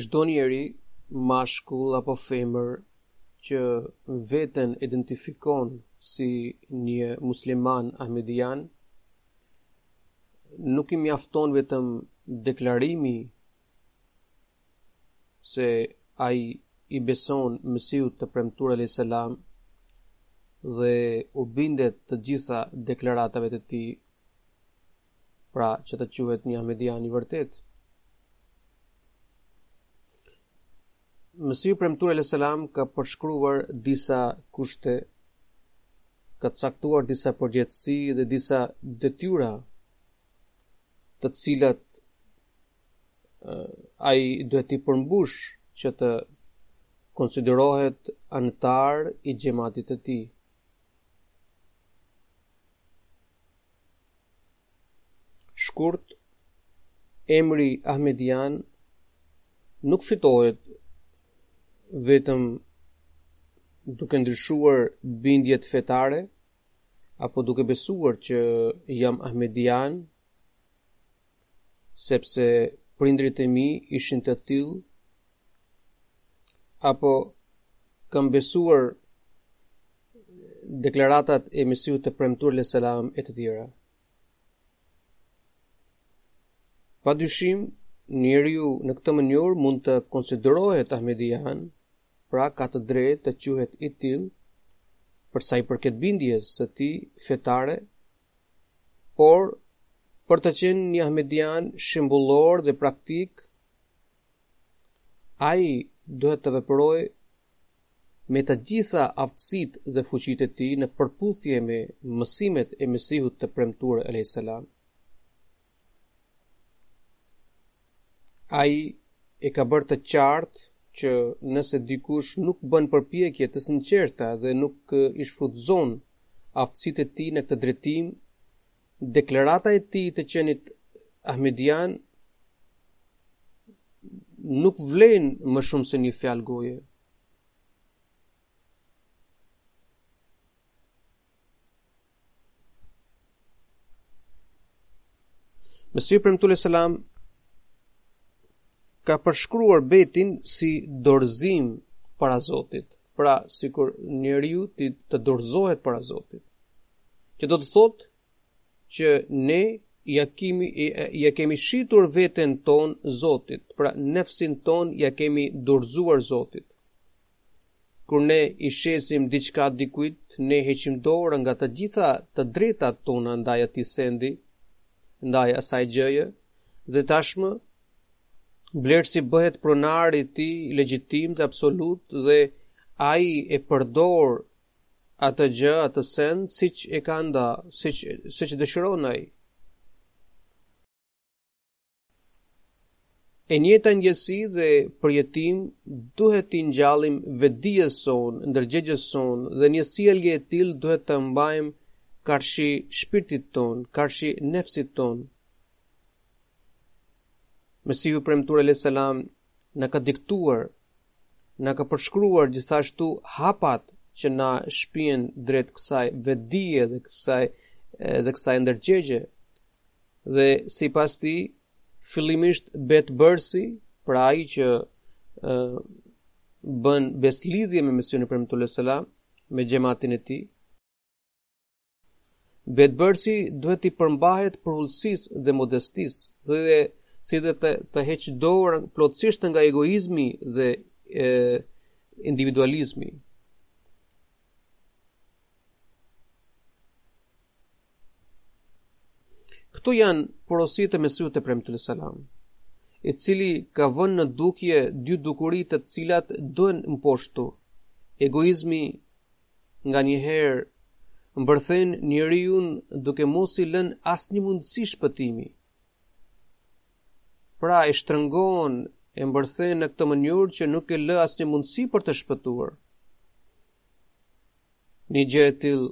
Çdo njeri, mashkull apo femër, që veten identifikon si një musliman ahmedian, nuk i mjafton vetëm deklarimi se ai i beson Mesiut të Premtuar alayhis salam dhe u bindet të gjitha deklaratave të tij. pra që të quhet një Ahmedian i vërtetë. Mesiu i Premtuar alejhi selam ka përshkruar disa kushte, ka caktuar disa përgjegjësi dhe disa detyra të cilat ai duhet t'i përmbushë që të konsiderohet anëtar i xhematit të tij. Shkurt, emri Ahmedian nuk fitohet vetëm duke ndryshuar bindjet fetare apo duke besuar që jam Ahmedian, sepse prindërit e mi ishin të tillë, apo kam besuar deklaratat e Mesihut të Premtuar alejhi selam e të tjera. Pa dyshim, njeriu në këtë mënyrë mund të konsiderohet Ahmedian, pra ka të drejtë të quhet i tillë, përsa i përket bindjes së tij fetare por për të qenë një ahmedian shembullor dhe praktik, ai duhet të veprojë me të gjitha aftësitë dhe fuqitë e tij në përputhje me mësimet e Mesihut të Premtuar alaihissalam. Ai e ka bërë të qartë që nëse dikush nuk bën përpjekje të sinqerta dhe nuk i shfrytëzon aftësitë e tij në këtë drejtim, deklarata e tij të qenit Ahmedian nuk vlen më shumë se një fjalë goje. Mesihu i Premtuar alejhi selam ka përshkruar bejatin si dorëzim para Zotit, pra sikur njeriu të, të dorëzohet para Zotit, që do të thotë që ne ia kemi, ia kemi shitur veten tonë Zotit, pra nefsin tonë ia kemi dorëzuar Zotit. Kur ne i shesim diçka dikujt, ne heqim dorë nga të gjitha të drejtat tona ndaj atij sendi, ndaj asaj gjëje, dhe tashmë blerësi bëhet pronar i tij legjitim dhe absolut dhe ai e përdor atë gjë, atë send, siç e ka ënda, siç, siç dëshiron ai. E njëjta ndjesi dhe përjetim duhet t'ia ngjallim vetëdijes sonë, ndërgjegjes sonë dhe një sjellje e tillë duhet të mbajmë karshi shpirtit tonë, karshi nefsit tonë. Mesihu i Premtuar alejhi selam na ka diktuar, na ka përshkruar gjithashtu hapat që na shpien drejt kësaj vetëdije dhe kësaj dhe kësaj ndërgjegje. dhe sipas tij fillimisht bejtbërësi, pra ai që ë bën besëlidhje me Mesihun e Premtuar alejhi selam me xhematin e tij. Bejtbërësi duhet t'i përmbahet përulësisë dhe modestisë, dhe, dhe si dhe të, të heqë dorë plotësisht nga egoizmi dhe e, individualizmi. Këto janë porositë e Mesihut të Premtuar alejhi selam, i cili ka vënë në dukje dy dukuri të cilat duhen mposhtur. Egoizmi nganjëherë mbërthen njeriun duke mos i lënë asnjë mundësi shpëtimi. Pra e shtrëngon e mbërthen në këtë mënyrë që nuk i lë asnjë mundësi për të shpëtuar. Një gjë e tillë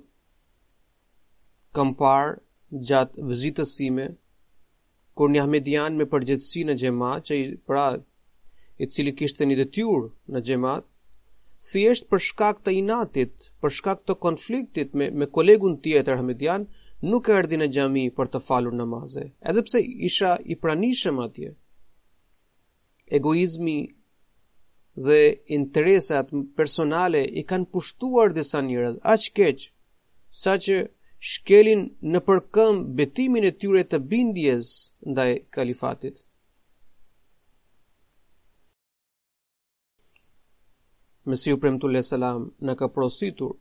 kam parë gjatë vizitës sime kur një ahmedian me përgjegjësi në xhemat që i pra i cili kishte një detyrë në xhemat thjesht për shkak të inatit, për shkak të konfliktit me me kolegun tjetër ahmedian, nuk erdhi në xhami për të falur namazin, edhe pse isha i pranishëm atje. Egoizmi dhe interesat personale i kanë pushtuar disa njerëz aq keq saqë shkelin nëpër këmbë betimin e tyre të bindjes ndaj kalifatit. Mesihu i Premtuar alejhi selam na ka porositur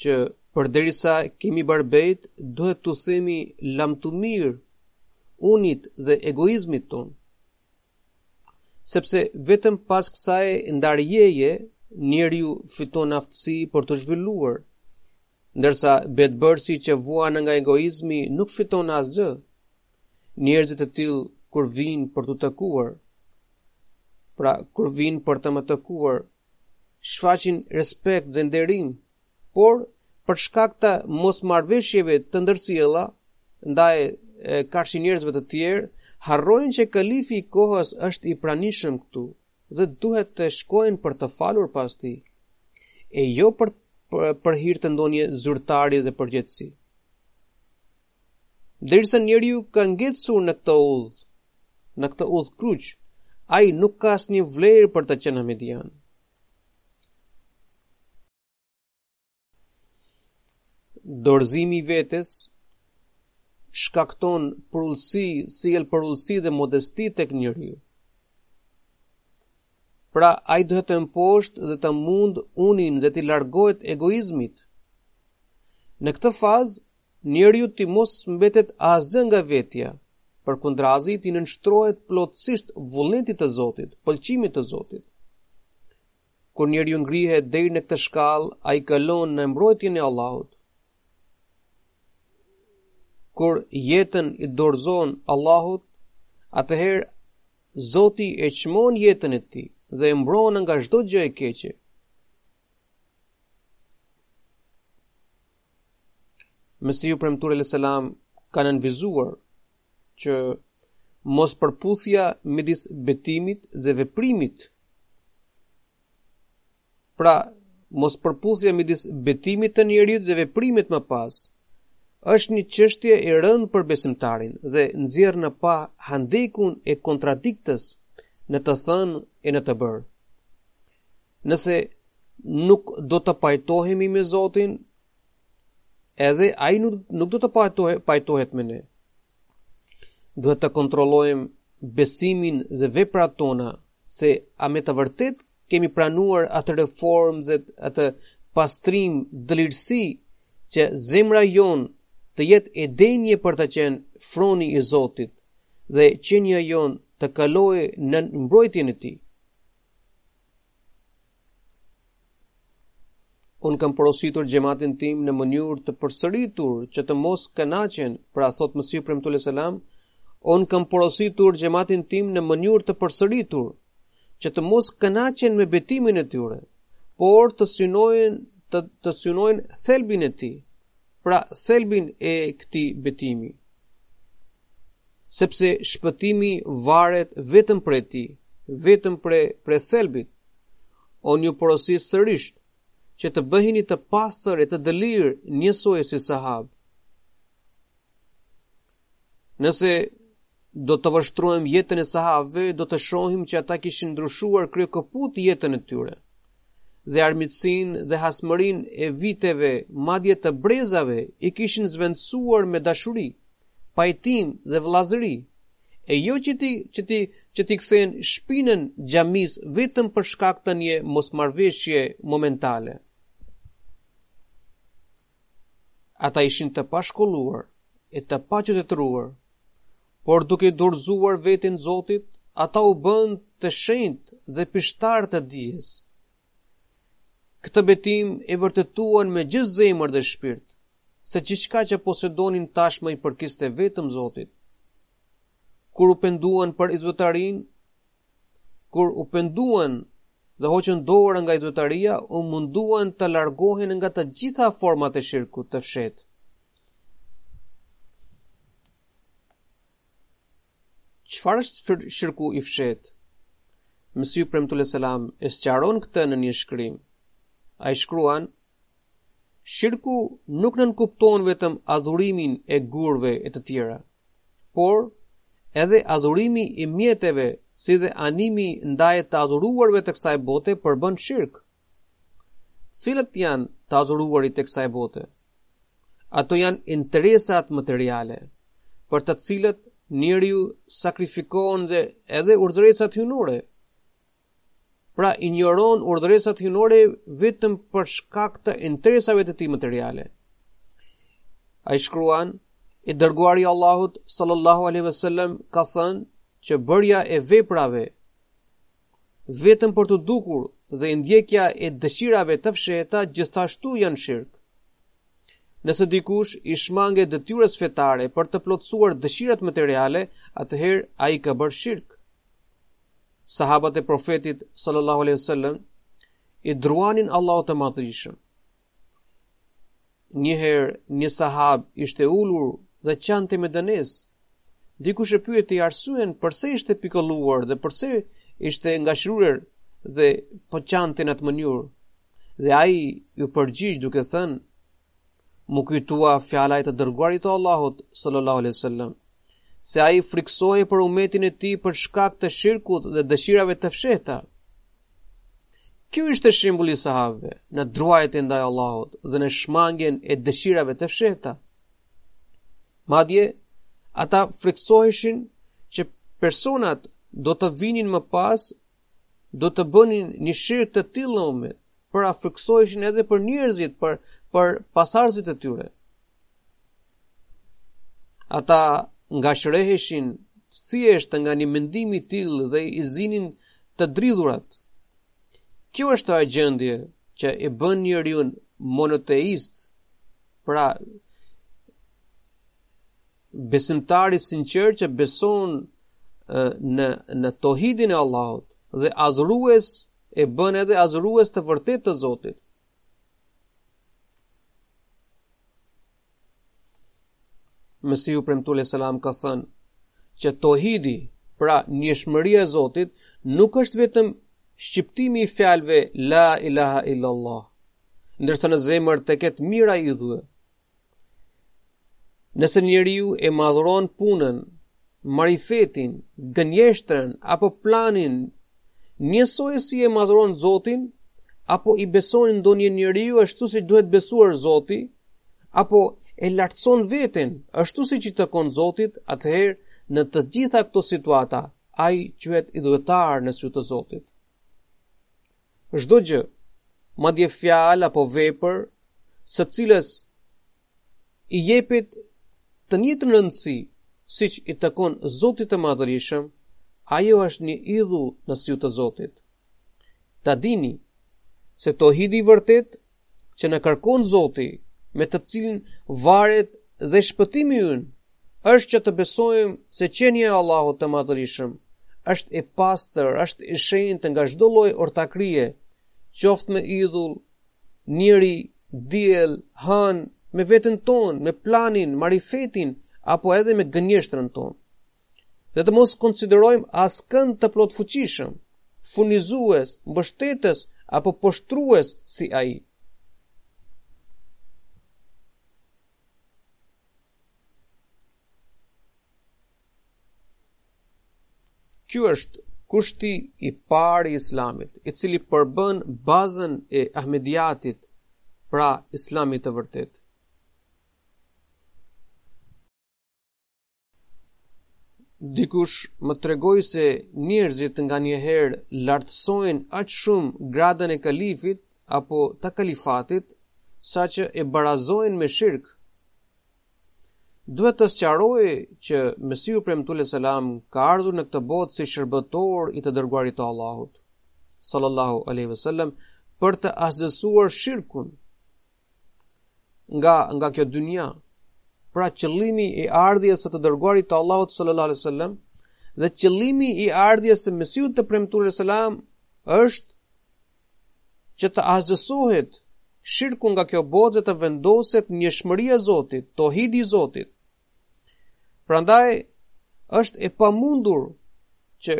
që përderisa kemi bërë bejt, duhet t'i themi lamtumirë unit dhe egoizmit tonë. Sepse vetëm pas kësaj ndarjeje, njeriu fiton aftësi për t'u zhvilluar, ndërsa bejtbërësi që vuan nga egoizmi nuk fiton asgjë. Njerëzit e tillë kur vijnë për t'u takuar, pra kur vijnë për të më takuar, shfaqin respekt dhe nderim, por për shkak të mosmarrëveshjeve të ndërsjella ndaj karshi njerëzve të tjerë, harrojnë që kalifi i kohës është i pranishëm këtu dhe duhet të shkojnë për të falur pas tij, e jo për për, për hir të ndonjë zyrtari dhe përgjegjësi. Derisa njeriu ka ngecur në këtë udhë, në këtë udhëkryq, ai nuk ka asnjë vlerë për të qenë ahmedian. Dorëzimi i vetes shkakton përulësi, sjell përulësi dhe modesti tek njeriu. Pra, ai duhet të mposhtë dhe të mundë unin dhe t'i largohet egoizmit. Në këtë fazë, njeriut t'i mos mbetet asgjë nga vetja, përkundrazi t'i nënshtrohet plotësisht vullnetit të Zotit, pëlqimit të Zotit. Kur njeriu ngrihet deri në këtë shkallë, ai kalon në mbrojtjen e Allahut. Kur jetën i dorëzon Allahut, atëherë Zoti e çmon jetën e tij dhe e mbron nga çdo gjë e keqe. Mesihu i Premtuar alejhi selam ka nënvizuar që mospërputhja midis betimit dhe veprimit. Pra, mospërputhja midis betimit të njeriut dhe veprimit më pas është një çështje e rëndë për besimtarin dhe nxjerr në pah hendekun e kontradiktës në të thënë e në të bërë. Nëse nuk do të pajtohemi me Zotin, edhe ai nuk nuk do të pajtohet pajtohet me ne. Duhet të kontrollojmë besimin dhe veprat tona se a me të vërtetë kemi pranuar atë reformë dhe atë pastrim dëlirësi që zemra jonë të jetë e denjë për të qenë froni i Zotit dhe qenia jonë të kalojë nën mbrojtjen e tij. Unë kam porositur xhematin tim në mënyrë të përsëritur që të mos kënaqen, pra thotë Mesihu i Premtuar alejhi selam, unë kam porositur xhematin tim në mënyrë të përsëritur që të mos kënaqen me betimin e tyre, por të synojnë të, të synojnë thelbin e tij, pra thelbin e këtij betimi. Sepse shpëtimi varet vetëm prej Tij, vetëm prej prej thelbit. Unë ju porosis sërish, që të bëheni të pastër e të dëlirë njësoj si sahabët. Nëse do të vështrojmë jetën e sahabëve, do të shohim që ata kishin ndryshuar kryekëput jetën e tyre dhe armiqësinë dhe hasmërinë e viteve, madje të brezave, i kishin zvendësuar me dashuri, pajtim dhe vëllazëri, e jo që t'i që t'i që t'i kthenin shpinën xhamisë vetëm për shkak të një mosmarrëveshje momentale. Ata ishin të pashkolluar e të paqytetëruar, por duke dorëzuar veten Zotit, ata u bënë të shenjtë dhe pishtarë të dijes. Këtë betim e vërtetuan me gjithë zemër dhe shpirt, se gjithçka që posedonin tashmë i përkiste vetëm Zotit. Kur u penduan për idhujtarinë, kur u penduan dhe hoqën dorë nga idhujtaria, u munduan të largohen nga të gjitha format e shirkut të fshehtë. Çfarë është shirku i fshehtë? Mesihu i Premtuar alejhi selam e sqaron këtë në një shkrim. Ai shkruan: Shirku nuk nënkupton vetëm adhurimin e gurëve e të tjera, por edhe adhurimi i mjeteve si dhe animi ndaj të adhuruarve të kësaj bote përbën shirk. Cilat janë të adhuruarit e kësaj bote? Ato janë interesat materiale, për të cilët njeriu sakrifikon edhe urdhëresat hyjnore. Pra injoron urdhëresat hyjnore vetëm për shkak të interesave të tij materiale. Ai shkruan, i dërguari i Allahut sallallahu alaihi wasallam ka thënë që bërja e veprave vetëm për t'u dukur dhe ndjekja e dëshirave të fshehta gjithashtu janë shirk. Nëse dikush i shmanget detyrës fetare për të plotësuar dëshirat materiale, atëherë ai ka bërë shirk. Sahabët e Profetit sallallahu alaihi wasallam i druanin Allahut të Madhërishëm. Njëherë një sahab ishte ulur dhe qante me dënesë. Dikush e pyeti arsyen përse ishte pikëlluar dhe përse ishte ngashëryer dhe po qante në atë mënyrë. Dhe ai iu përgjigj duke thënë: M'u kujtua fjala e të dërguarit të Allahut sallallahu alaihi wasallam. se ai frikësohej për umetin e tij për shkak të shirkut dhe dëshirave të fshehta. Ky ishte shembuli i sahabëve në druajtjen ndaj Allahut dhe në shmangien e dëshirave të fshehta. Madje ata frikësoheshin që personat do të vinin më pas do të bënin një shirk të tillë në umet, por frikësoheshin edhe për njerëzit, për për pasardhësit e tyre. Ata ngashëreheshin thjesht nga një mendim i tillë dhe i zinin të dridhurat. Kjo është ajo gjendje që e bën njeriun monoteist, pra Besimtar i sinqertë që beson në në tohidin e Allahut dhe adhurues e bën edhe adhurues të vërtetë të Zotit. Mesihu i Premtuar alejhi selam ka thënë që tohidi, pra njëshmëria e Zotit, nuk është vetëm shqiptimi i fjalëve la ilaha illallah, ndërsa në zemër të ketë mijëra idhuj, Nëse njeriu e madhëron punën, marifetin, gënjeshtrën apo planin, njësoj si e madhëron Zotin, apo i beson ndonjë njeriu ashtu siç duhet besuar Zoti, apo e lartëson veten ashtu siç i takon Zotit, atëherë në të gjitha këto situata, ai quhet idhujtar në sy të Zotit. Çdo gjë, madje fjalë apo vepër, së cilës i jepit të njëjtën rëndësi siç i takon Zotit të Madhërishëm, ajo është një idhull në sy të Zotit. Ta dini se tohidi i vërtetë që na kërkon Zoti, me të cilin varet dhe shpëtimi ynë, është që të besojmë se qenia e Allahut të madhërishëm, është e pastër, është e shenjtë nga çdo lloj ortakërie, qoftë me idhull, njeri, diell, hënë, me veten tonë, me planin, marifetin apo edhe me gënjeshtrën tonë. dhe të mos konsiderojmë askënd të plotfuqishëm, furnizues, mbështetës apo poshtrues si ai. Ky është kushti i parë i Islamit, i cili përbën bazën e Ahmediatit, pra Islamit të vërtetë. Dikush më tregoi se njerëzit nganjëherë lartësojnë aq shumë gradën e kalifit apo të kalifatit, saqë e barazojnë me shirk. Duhet të sqaroj që Mesihu i Premtuar alejhi selam ka ardhur në këtë botë si shërbëtor i të dërguarit të Allahut, sallallahu aleyhi vësallem, për të asgjësuar shirkun, nga nga kjo dynja. Pra qëllimi i ardhjes së të dërguarit të Allahut sallallahu alaihi wasallam dhe qëllimi i ardhjes së Mesihut të premtuar alejhi selam është që të asgjësohet shirku nga kjo botë dhe të vendoset njëshmëria e Zotit, tohidi i Zotit. Prandaj, është e pamundur që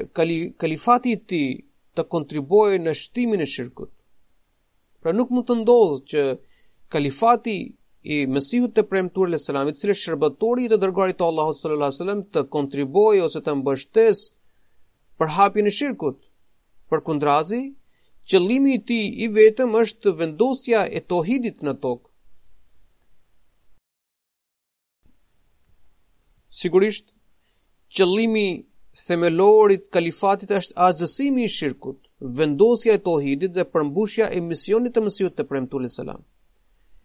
kalifati i tij të kontribuojë në shtimin e shirkut. Pra nuk mund të ndodhë që kalifati i Mesihut të premtuar alejhi selam, i cili është shërbëtori i të dërguarit të Allahut sallallahu alajhi wasallam, të kontribuojë ose të mbështesë përhapjen e shirkut. Përkundrazi, qëllimi i tij i vetëm është vendosja e tohidit në tokë. Sigurisht, qëllimi themelor i kalifatit është asgjësimi i shirkut, vendosja e tohidit dhe përmbushja e misionit të Mesihut të Premtuar alejhi selam.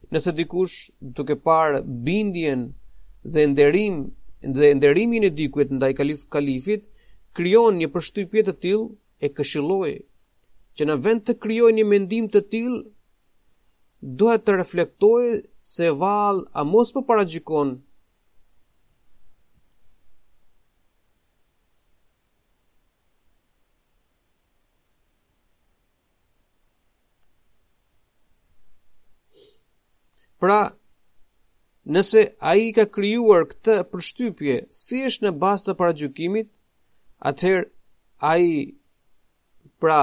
Nëse dikush duke parë bindjen dhe nderim dhe nderimin e dikujt ndaj kalif kalifit krijon një përshtypje të tillë e këshilloj që në vend të krijojë një mendim të tillë duhet të reflektojë se vallë ai mos po paragjykon Pra, nëse ai ka krijuar këtë përshtypje thjesht në bazë të paragjykimit, atëherë ai Pra,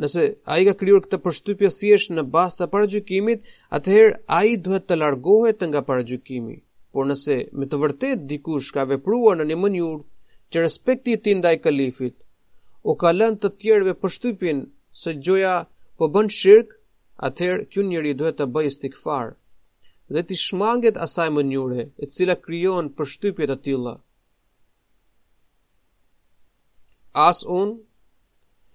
nëse ai ka krijuar këtë përshtypje thjesht në bazë të paragjykimit, atëherë ai duhet të largohet nga paragjykimi. Por nëse me të vërtetë dikush ka vepruar në një mënyrë që respekti i tij ndaj kalifit u ka lënë të tjerëve përshtypjen se gjoja po bën shirk, atëherë ky njeri duhet të bëjë istighfar dhe t'i shmanget asaj mënyre e cila krijon përshtypje të tilla. As unë,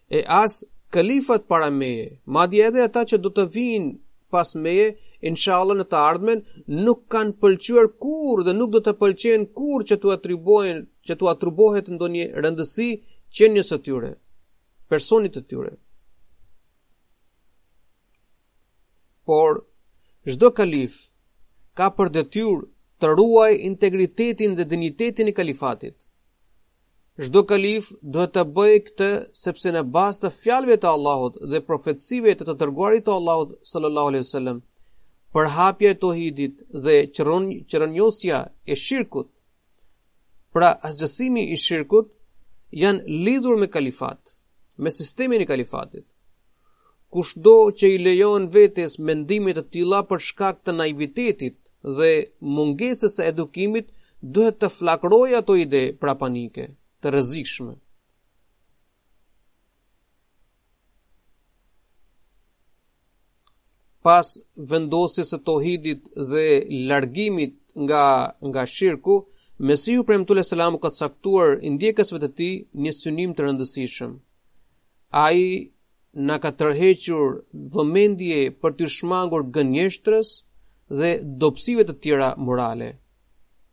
e as kalifët para meje, madje edhe ata që do të vijnë pas meje, inshallah në të ardhmen, nuk kanë pëlqyer kurrë dhe nuk do të pëlqejnë kurrë që t'u atribuojnë, që t'u atribuohet ndonjë rëndësi qenies së tyre, personit të tyre. Por, çdo kalif ka për detyrë të ruajë integritetin dhe dinjitetin e kalifatit. Çdo kalif duhet të bëjë këtë sepse në bazë të fjalëve të Allahut dhe profecive të të dërguarit të Allahut sallallahu alaihi wasallam, përhapja e tohidit dhe çrrënjosja e shirkut Pra, asgjësimi i shirkut janë lidhur me kalifat, me sistemin e kalifatit. Kushdo që i lejon vetes mendime të tilla për shkak të naivitetit dhe mungesës së edukimit, duhet të flakërojë ato ide pra panike, të rrezikshme. pas vendosjes së tohidit dhe largimit nga nga shirku, Mesihu i Premtuar alejhi selam u ka caktuar ndjekësve të tij një synim të rëndësishëm. Ai na ka tërhequr vëmendjen për t'iu shmangur gënjeshtrës dhe dobësive të tjera morale.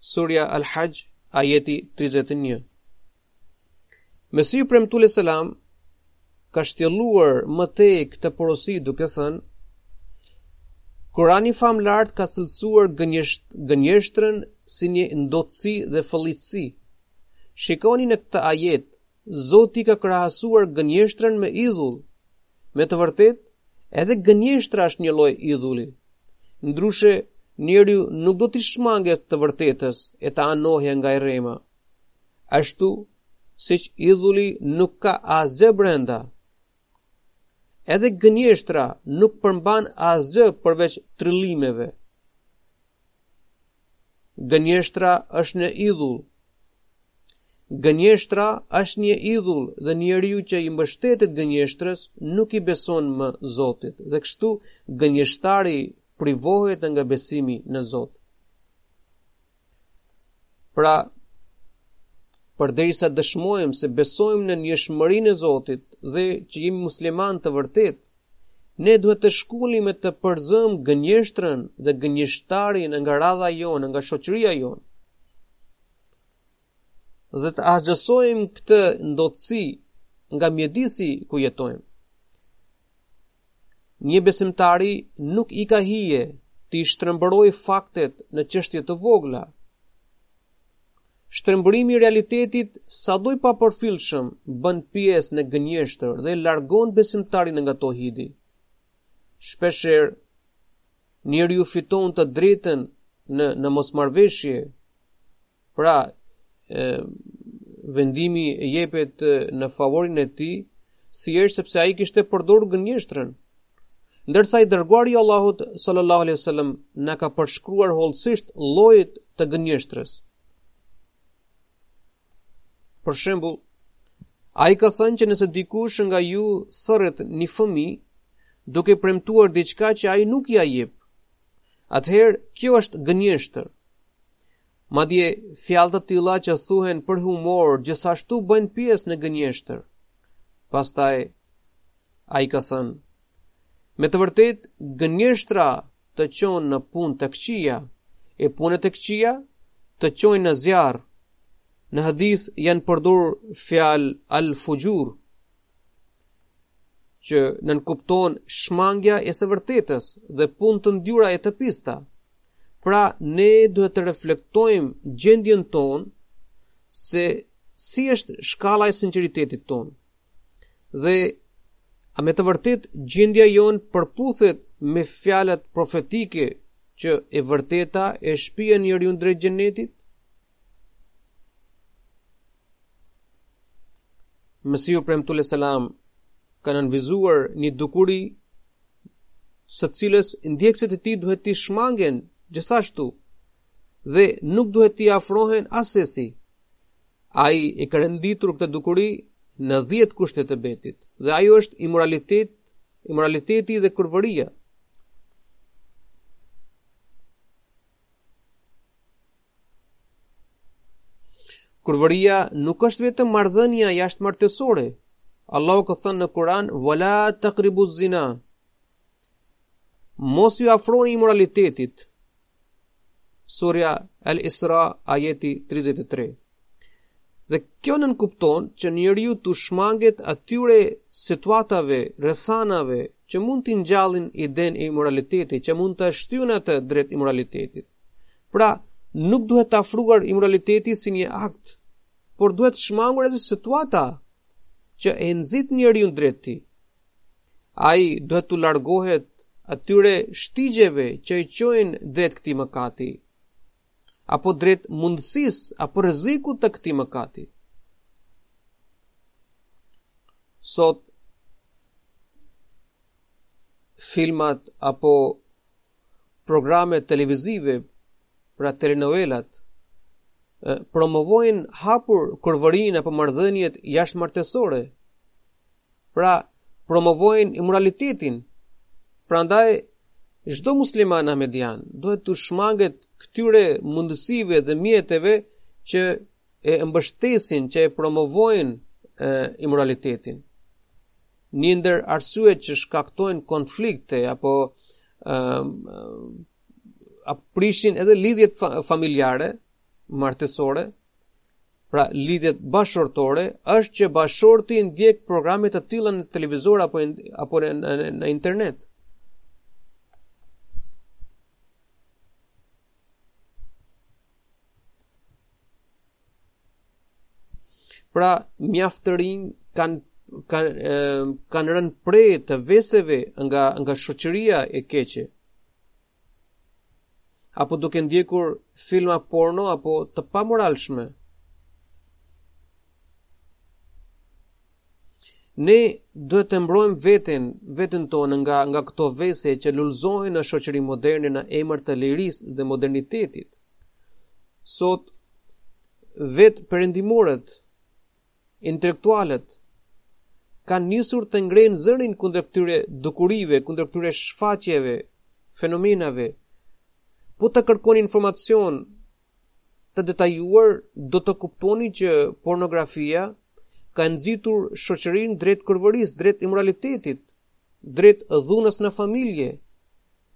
Surja Al-Hajj, ajeti 31. Mesihu i Premtuar alejhi selam ka shtjelluar më tej këtë porosi duke thënë Kurani famëlartë ka cilësuar gënjesht, gënjeshtrën si një ndotësi dhe fëllitësi. Shikoni në këtë ajet Zoti ka krahasuar gënjeshtrën me idhull. Me të vërtetë, edhe gënjeshtra është një lloj idhulli. Ndryshe, njeriu nuk do t'i shmangej të vërtetës e të anonte nga e rremja. Ashtu, siç idhulli nuk ka asgjë brenda, Edhe gënjeshtra nuk përmban asgjë përveç trillimeve. Gënjeshtra është një idhull. Gënjeshtra është një idhull dhe njeriu që i mbështetet gënjeshtrës nuk i beson më Zotit dhe kështu gënjeshtari privohet nga besimi në Zot. Pra, përderisa dëshmojmë se besojmë në njëshmërinë e Zotit dhe që jemi muslimanë të vërtetë, ne duhet të shkullim e të përzëmë gënjeshtrën dhe gënjeshtarin nga radha jonë, nga shoqëria jonë. Dhe të asgjësojmë këtë ndotësi nga mjedisi ku jetojmë. Një besimtari nuk i ka hije t'i shtrembërojë faktet në çështje të vogla. Shtrembërimi i realitetit sado i papërfillshëm bën pjesë në gënjeshtër dhe largon besimtarin nga tohidi. Shpeshherë, njeriu fiton të drejtën në, në mosmarrëveshje, Pra, e, vendimi e jepet në favorin e tij, thjesht sepse ai kishte përdorur gënjeshtrën. Ndërsa i dërguari i Allahut, sallallahu alaihi wasallam, na ka përshkruar hollësisht llojet e gënjështrës. Për shembull, ai ka thënë që nëse dikush nga ju thërret një fëmijë, duke premtuar diçka që ai nuk ia jep. Atëherë kjo është gënjeshtër. Madje, fjalë të tilla që thuhen për humor gjithashtu bëjnë pjesë në gënjeshtër. Pastaj, ai ka thënë, me të vërtetë, gënjeshtra të çon në punë të këqija, e punët e këqija të çojnë në zjarr. Në hadith janë përdorur fjalë al-fuxhur, që nënkupton shmangja e së vërtetës dhe punë të ndyra e të pista. Pra, ne duhet të reflektojmë gjendjen tonë se si është shkalla e sinqeritetit tonë. Dhe a me të vërtetë gjendja jonë përputhet me fjalët profetike që e vërteta e shpie njeriun drejt xhenetit? Mesihu i Premtuar alejhi selam ka nënvizuar një dukuri së cilës ndjekësit e tij duhet t'i shmangen gjithashtu dhe nuk duhet t'i afrohen assesi. Ai e ka renditur këtë dukuri në dhjetë kushtet e betit dhe ajo është imoralitet, imoraliteti dhe kurvëria. Kurvëria nuk është vetëm marrëdhënia jashtëmartesore. Allahu ka thënë në Kur'an: "Wala taqrabu zina." Mos iu afroni imoralitetit. Surja Al-Isra ajeti 33. Dhe kjo nënkupton që njeriu t'u shmanget atyre situatave, rrethanave, që mund t'i ngjallin idenë e imoralitetit, që mund ta shtyjnë atë drejt imoralitetit. Pra, nuk duhet t'i afruar imoraliteti si një akt, por duhet shmangur edhe situata që e nxit njeriun drejt tij. Ai duhet t'u largohet atyre shtigjeve që e çojnë drejt këtij mëkati, apo drejt mundësisë, apo rrezikut të këtij mëkati. Sot, filmat apo programe televizive, pra telenovelat, promovojnë hapur kurvërinë apo marrëdhëniet jashtëmartesore. Pra, promovojnë imoralitetin. Prandaj çdo musliman ahmedian duhet t'u shmanget këtyre mundësive dhe mjeteve që e mbështesin, që e promovojnë imoralitetin. Një ndër arsyet që shkaktojnë konflikte apo ë a prishin edhe lidhjet familjare, martesore, pra lidhjet bashkëshortore, është që bashkëshorti ndjek programe të tilla në televizor apo apo në, në, në internet. Pra, mjaft të rinj kanë kanë kanë rënë pre të veseve nga nga shoqëria e keqe. Apo duke ndjekur filma porno apo të pamoralshme. Ne duhet të mbrojmë veten, veten tonë nga nga këto vese që lulëzohen në shoqërinë moderne në emër të lirisë dhe modernitetit. Sot vetë perëndimorët intelektualët kanë nisur të ngrenë zërin kundër këtyre dukurive, kundër këtyre shfaqjeve, fenomenave. Po të kërkoni informacion të detajuar do të kuptoni që pornografia ka nxitur shoqërinë drejt kurvërisë, drejt imoralitetit, drejt dhunës në familje,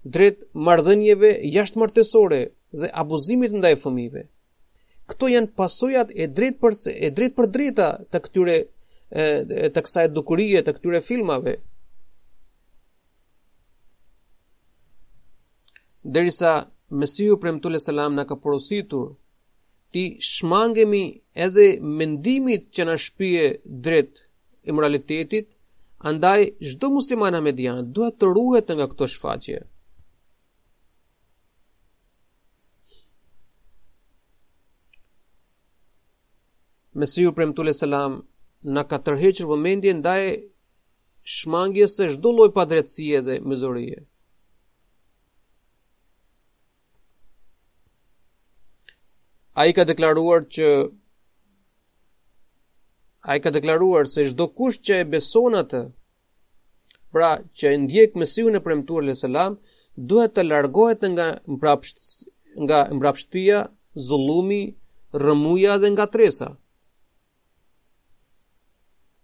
drejt marrëdhënieve jashtëmartesore dhe abuzimit ndaj fëmijëve. Këto janë pasojat e drejtpër e drejtpërdrejta të këtyre të kësaj dukurie të këtyre filmave. Derisa Mesihu i Premtuar alejhi selam na ka porositur t'i shmangemi edhe mendimit që na shpie drejt imoralitetit, andaj çdo musliman ahmedian duhet të ruhet nga këto shfaqje. Mesihu i Premtuar alejhi selam na ka tërhequr vëmendjen ndaj shmangjes së çdo lloj padrejtësie dhe mizorie. Ai ka deklaruar që ai ka deklaruar se çdokush që e beson atë Pra, që e ndjek Mesihun e Premtuar alejhi selam, duhet të largohet nga mbrapsht nga mbrapshtia, zullumi, rrëmuja dhe nga tresa.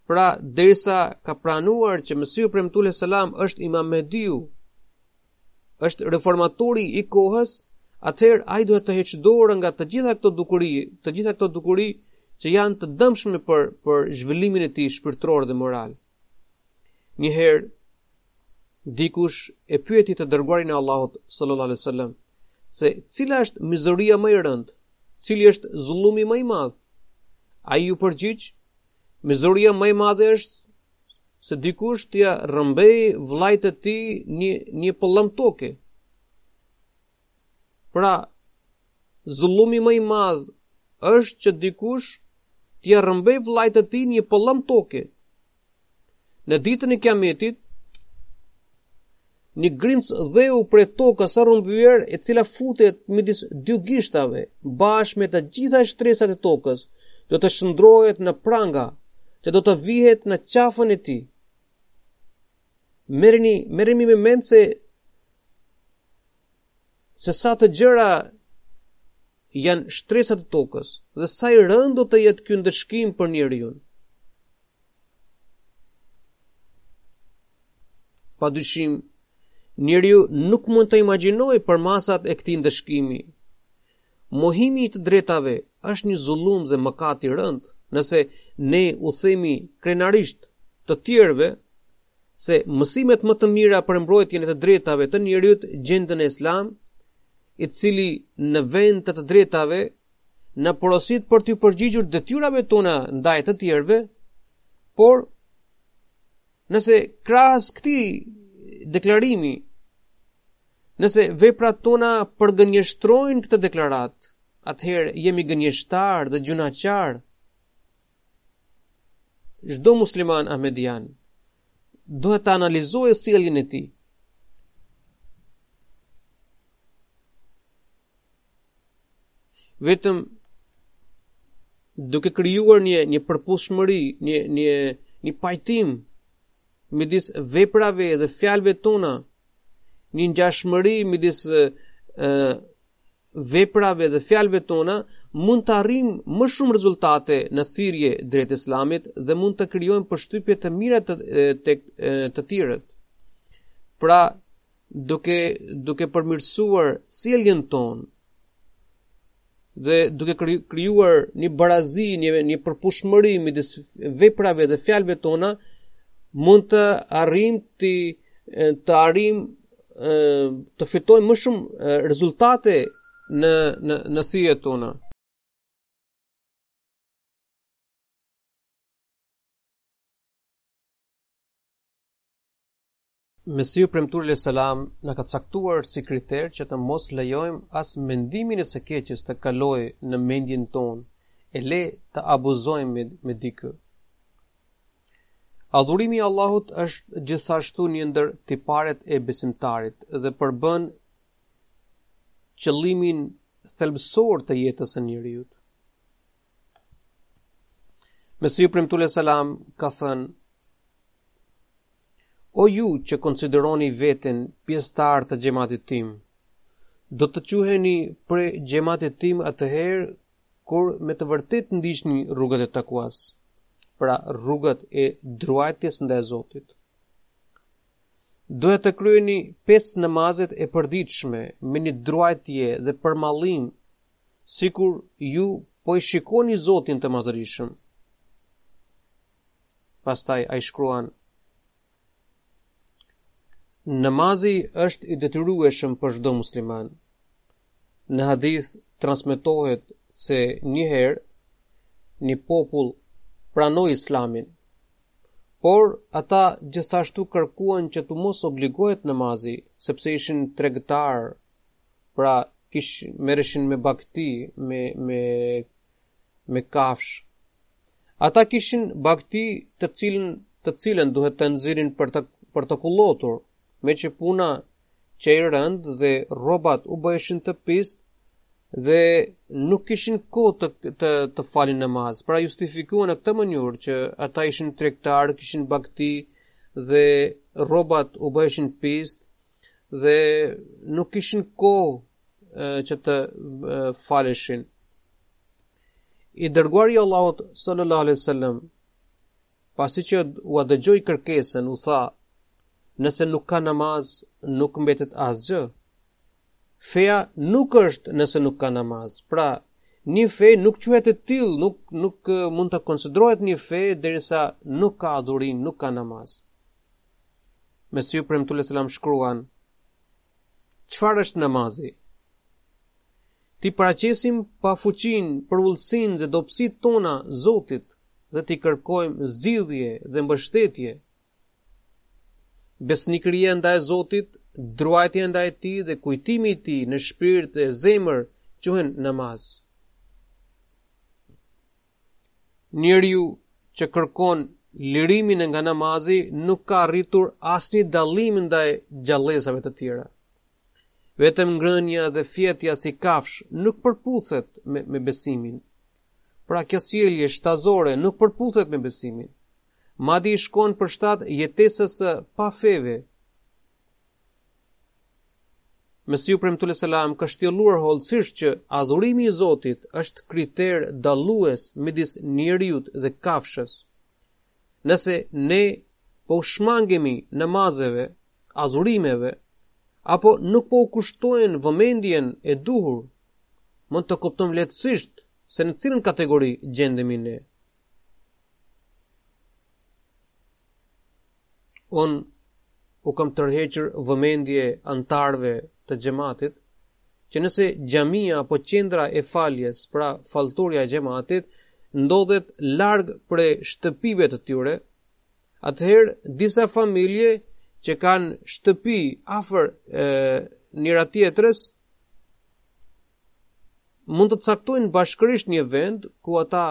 Pra, derisa ka pranuar që Mesihu i Premtuar alejhi selam është Imam Mehdiu, është reformatori i kohës, atëherë ai duhet të heqë dorë nga të gjitha këto dukuri, të gjitha këto dukuri që janë të dëmshme për për zhvillimin e tij shpirtëror dhe moral. Një herë dikush e pyeti të dërguarin e Allahut sallallahu alaihi wasallam se cila është mizoria më e rëndë, cili është zullumi më i madh. Ai iu përgjigj, mizoria më e madhe është se dikush t'ia rrëmbejë vëllait të tij një një pëllëmbë toke. Pra, zullumi më i madh është që dikush t'ia rrëmbejë vëllait të tij një pëllëmbë toke. Në ditën e Kiametit, një grimcë dheu prej tokës së rrëmbyer, e cila futet midis dy gishtave, bashkë me të gjitha shtresat e tokës, do të shndërrohet në pranga, që do të vihet në qafën e tij. Merreni, merreni me mend se se sa të gjëra janë shtresat e tokës dhe sa i rëndë do të jetë ky ndëshkim për njeriun. Pa dyshim, njeriu nuk mund të imagjinojë përmasat e këtij ndëshkimi. Mohimi i të drejtave është një zullum dhe mëkat i rëndë, nëse ne u themi krenarisht të tjerëve se mësimet më të mira për mbrojtjen e të drejtave të njeriut gjenden në Islam, i cili në vend të të drejtave na porosit për t'iu përgjigjur detyrave tona ndaj të tjerëve, por nëse krahas këtij deklarimi Nëse veprat tona përgënjeshtrojnë këtë deklaratë, atëherë jemi gënjeshtarë dhe gjynahqarë. Çdo mysliman ahmedian duhet të analizojë sjelljen e tij. Vetëm duke krijuar një një përputhshmëri, një një një pajtim midis veprave dhe fjalëve tona, një ngjashmëri midis veprave dhe fjalëve tona, mund të arrijmë më shumë rezultate në thirrje drejt Islamit dhe mund të krijojmë përshtypje të mira te të, të tjerët. Pra, duke duke përmirësuar sjelljen tonë dhe duke krijuar një barazi, një një përputhshmëri midis veprave dhe fjalëve tona, mund të arrijmë të të arrijmë të fitojmë më shumë rezultate në në në thirrjet tona. Mesihu i Premtuar alejhi selam na ka caktuar si kriter që të mos lejojmë as mendimin e së keqes të kalojë në mendjen tonë e le të abuzojmë me, me dikë. Adhurimi i Allahut është gjithashtu një ndër tiparet e besimtarit dhe përbën qëllimin thelbësor të jetës së njeriut. Mesihu i Premtuar alejhi selam ka thënë O ju që konsideroni veten pjesëtarë të xhamatit tim, do të quheni prej xhamatit tim atëherë kur me të vërtetë ndiqni rrugët e takuas, pra rrugët e druajtjes ndaj Zotit. Duhet të kryeni pesë namazet e përditshme me një druajtje dhe përmallim sikur ju po e shikoni Zotin e Madhërishëm. Pastaj ai shkruan Namazi është i detyrueshëm për çdo musliman. Në hadith transmetohet se një herë një popull pranoi Islamin, por ata gjithashtu kërkuan që t'u mos obligohet namazi, sepse ishin tregtarë Pra, kish merreshin me bagëti, me me me kafshë. Ata kishin bagëti të cilën të cilën duhet të nxirrin për të për ta kullotur, meqë puna qe e rëndë dhe rrobat u bëheshin të pista dhe nuk kishin kohë të të, të falin namaz. Pra justifikuan në këtë mënyrë që ata ishin tregtarë, kishin bagëti dhe rrobat u bëheshin pis dhe nuk kishin kohë që të faleshin. I dërguari i Allahut sallallahu alaihi wasallam pasi që ua dëgjoi kërkesën u tha nëse nuk ka namaz nuk mbetet asgjë. Feja nuk është nëse nuk ka namaz. Pra, një fe nuk quhet e tillë, nuk nuk mund të konsiderohet një fe derisa nuk ka adhurim, nuk ka namaz. Mesihu i Premtuar alejhi selam shkruan: Çfarë është namazi? T'i paraqesim pafuqinë, përulësinë dhe dobësitë tona Zotit dhe t'i kërkojmë zgjidhje dhe mbështetje. Besnikëria ndaj Zotit, druajtja ndaj Tij dhe kujtimi i Tij në shpirt e zemër quhen namaz. Njeriu që kërkon lirimin nga namazi nuk ka arritur asnjë dallim ndaj gjallesave të tjera. Vetëm ngrënia dhe fjetja si kafshë nuk përputhet me, me besimin. Pra kjo sjellje shtazore nuk përputhet me besimin. Madje i shkon për shtat jetesës së pafeve. Mesihu i Premtuar alejhi selam ka shtjelluar hollësisht që adhurimi i Zotit është kriter dallues midis njeriut dhe kafshës. Nëse ne po u shmangemi namazeve, adhurimeve, apo nuk po u kushtojmë vëmendjen e duhur, mund të kuptojmë lehtësisht se në cilën kategori gjendemi ne. Unë u kam tërhequr vëmendje anëtarëve të xhematit që nëse xhamia apo qendra e faljes, pra falltorja e xhematit, ndodhet larg prej shtëpive të tyre, atëherë disa familje që kanë shtëpi afër njëra-tjetrës mund të caktojnë bashkërisht një vend ku ata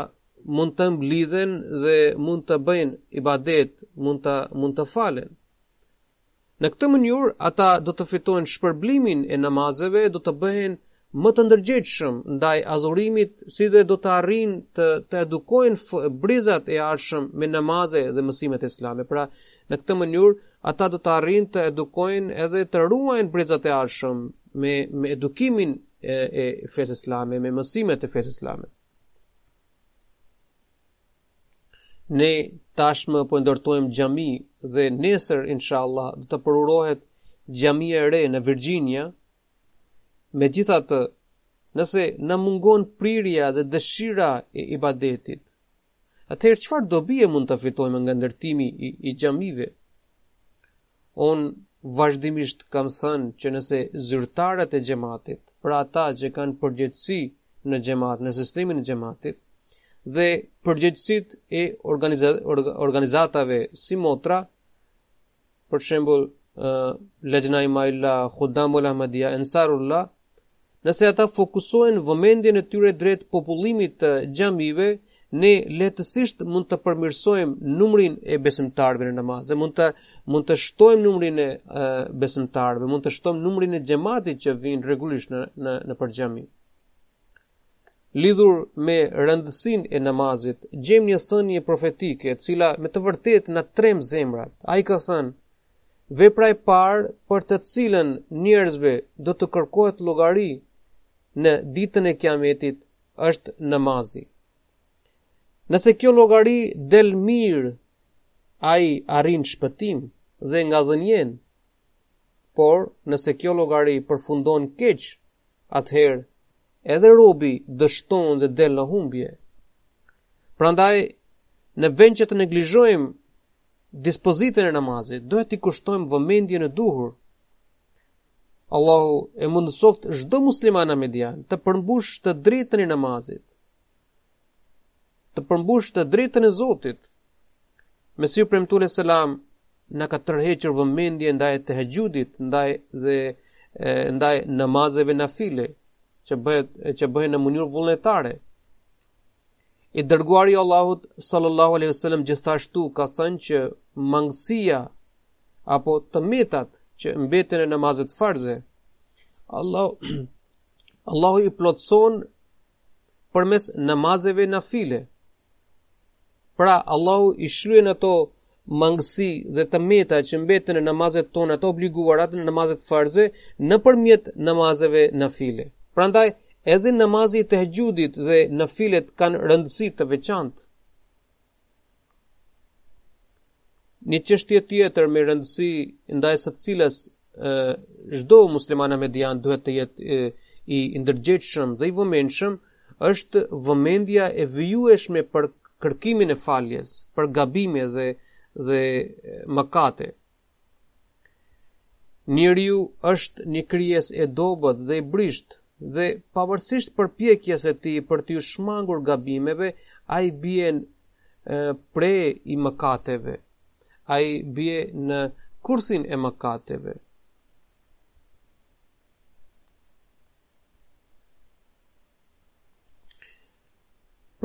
mund të mblidhen dhe mund të bëjnë ibadet, mund të mund të falen. Në këtë mënyrë ata do të fitojnë shpërblimin e namazeve, do të bëhen më të ndërgjegjshëm ndaj adhurimit, si dhe do të arrijnë të të edukojnë brezat e ardhshëm me namaze dhe mësimet islame. Pra, në këtë mënyrë ata do të arrijnë të edukojnë edhe të ruajnë brezat e ardhshëm me me edukimin e, e fesë islame, me mësimet e fesë islame. Ne tashmë po ndërtojmë xhami dhe nesër inshallah do të përurohet xhamia e re në Virginia. Megjithatë, nëse na mungon prirja dhe dëshira e ibadetit, atëherë çfarë dobie mund të fitojmë nga ndërtimi i, i xhamive? Unë vazhdimisht kam thënë që nëse zyrtarët e xhematit, pra ata që kanë përgjegjësi në xhemat, në sistemin e xhematit dhe përgjegjësit e organizatave simotra, për shembull, Lajna Imaillah, Khuddamul Ahmadiyya, Ansarullah, Nëse ata fokusohen vëmendjen e tyre drejt popullimit të xhamive, ne lehtësisht mund të përmirësojmë numrin e besimtarëve në namaz, mund të mund të shtojmë numrin e besimtarëve, mund të shtojmë numrin e xhamatit që vijnë rregullisht në në nëpër xhami. Lidhur me rëndësinë e namazit, gjejmë një thënie profetike e cila me të vërtetë na tremb zemrat. Ai ka thënë: Vepra e parë për të cilën njerëzve do të kërkohet llogari në ditën e Kiametit është namazi. Nëse kjo llogari del mirë, ai arrin shpëtim dhe ngadhënjen, Por, nëse kjo llogari përfundon keq, atëherë edhe robi dështon dhe del në humbje. Prandaj, në vend që të neglizhojmë dispozitën e namazit, duhet t'i kushtojmë vëmendjen e duhur. Allahu e mundësoftë çdo musliman ahmedian të përmbush të drejtën e namazit, të përmbush të drejtën e Zotit. Mesihu i Premtuar alejhi selam na ka tërhequr vëmendjen ndaj tehexhudit, ndaj dhe e, ndaj namazeve nafile, që bëhet, që bëhen në mënyrë vullnetare. I dërguari i Allahut sallallahu alaihi wasallam gjithashtu ka thënë që mangësia apo të metat që mbeten në namazet farze Allahu Allahu i plotëson përmes namazeve nafile. Pra, Allahu i shlyen ato mangësi dhe të meta që mbeten në namazet tona të obliguara, në namazet farze nëpërmjet namazeve nafile. Prandaj, edhe namazi i tehexhudit dhe nafilet kanë rëndësi të veçantë. Një çështje tjetër me rëndësi ndaj së cilës çdo musliman ahmedian duhet të jetë i ndërgjegjshëm dhe i vëmendshëm është vëmendja e vijueshme për kërkimin e faljes, për gabime dhe dhe mëkate. Njeriu është një krijesë e dobët dhe e brishtë, dhe pavarësisht përpjekjes së tij për t'iu shmangur gabimeve, ai bie pre i mëkateve. Ai bie në kurthin e mëkateve.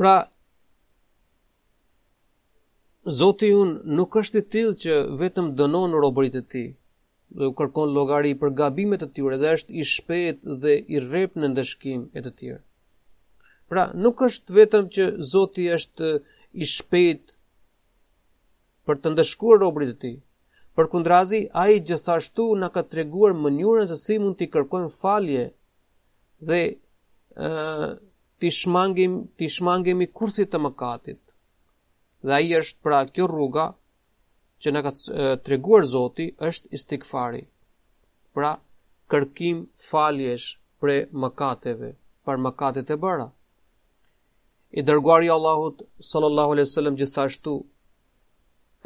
Pra, Zoti ynë nuk është i tillë që vetëm dënon robërit e tij, dhe u kërkon llogari për gabimet e tyre dhe është i shpejtë dhe i rreptë në ndëshkim e të tjerë. Pra, nuk është vetëm që Zoti është i shpejtë për të ndëshkuar robërit e tij. Përkundrazi, ai gjithashtu na ka treguar mënyrën se si mund t'i kërkojmë falje dhe ë t'i shmangim, t'i shmangemi kurthit të mëkatit. Dhe ai është pra kjo rruga që na ka treguar Zoti është istigfari. Pra, kërkim faljesh për mëkateve, për mëkatet e bëra. I dërguari i Allahut sallallahu alaihi wasallam gjithashtu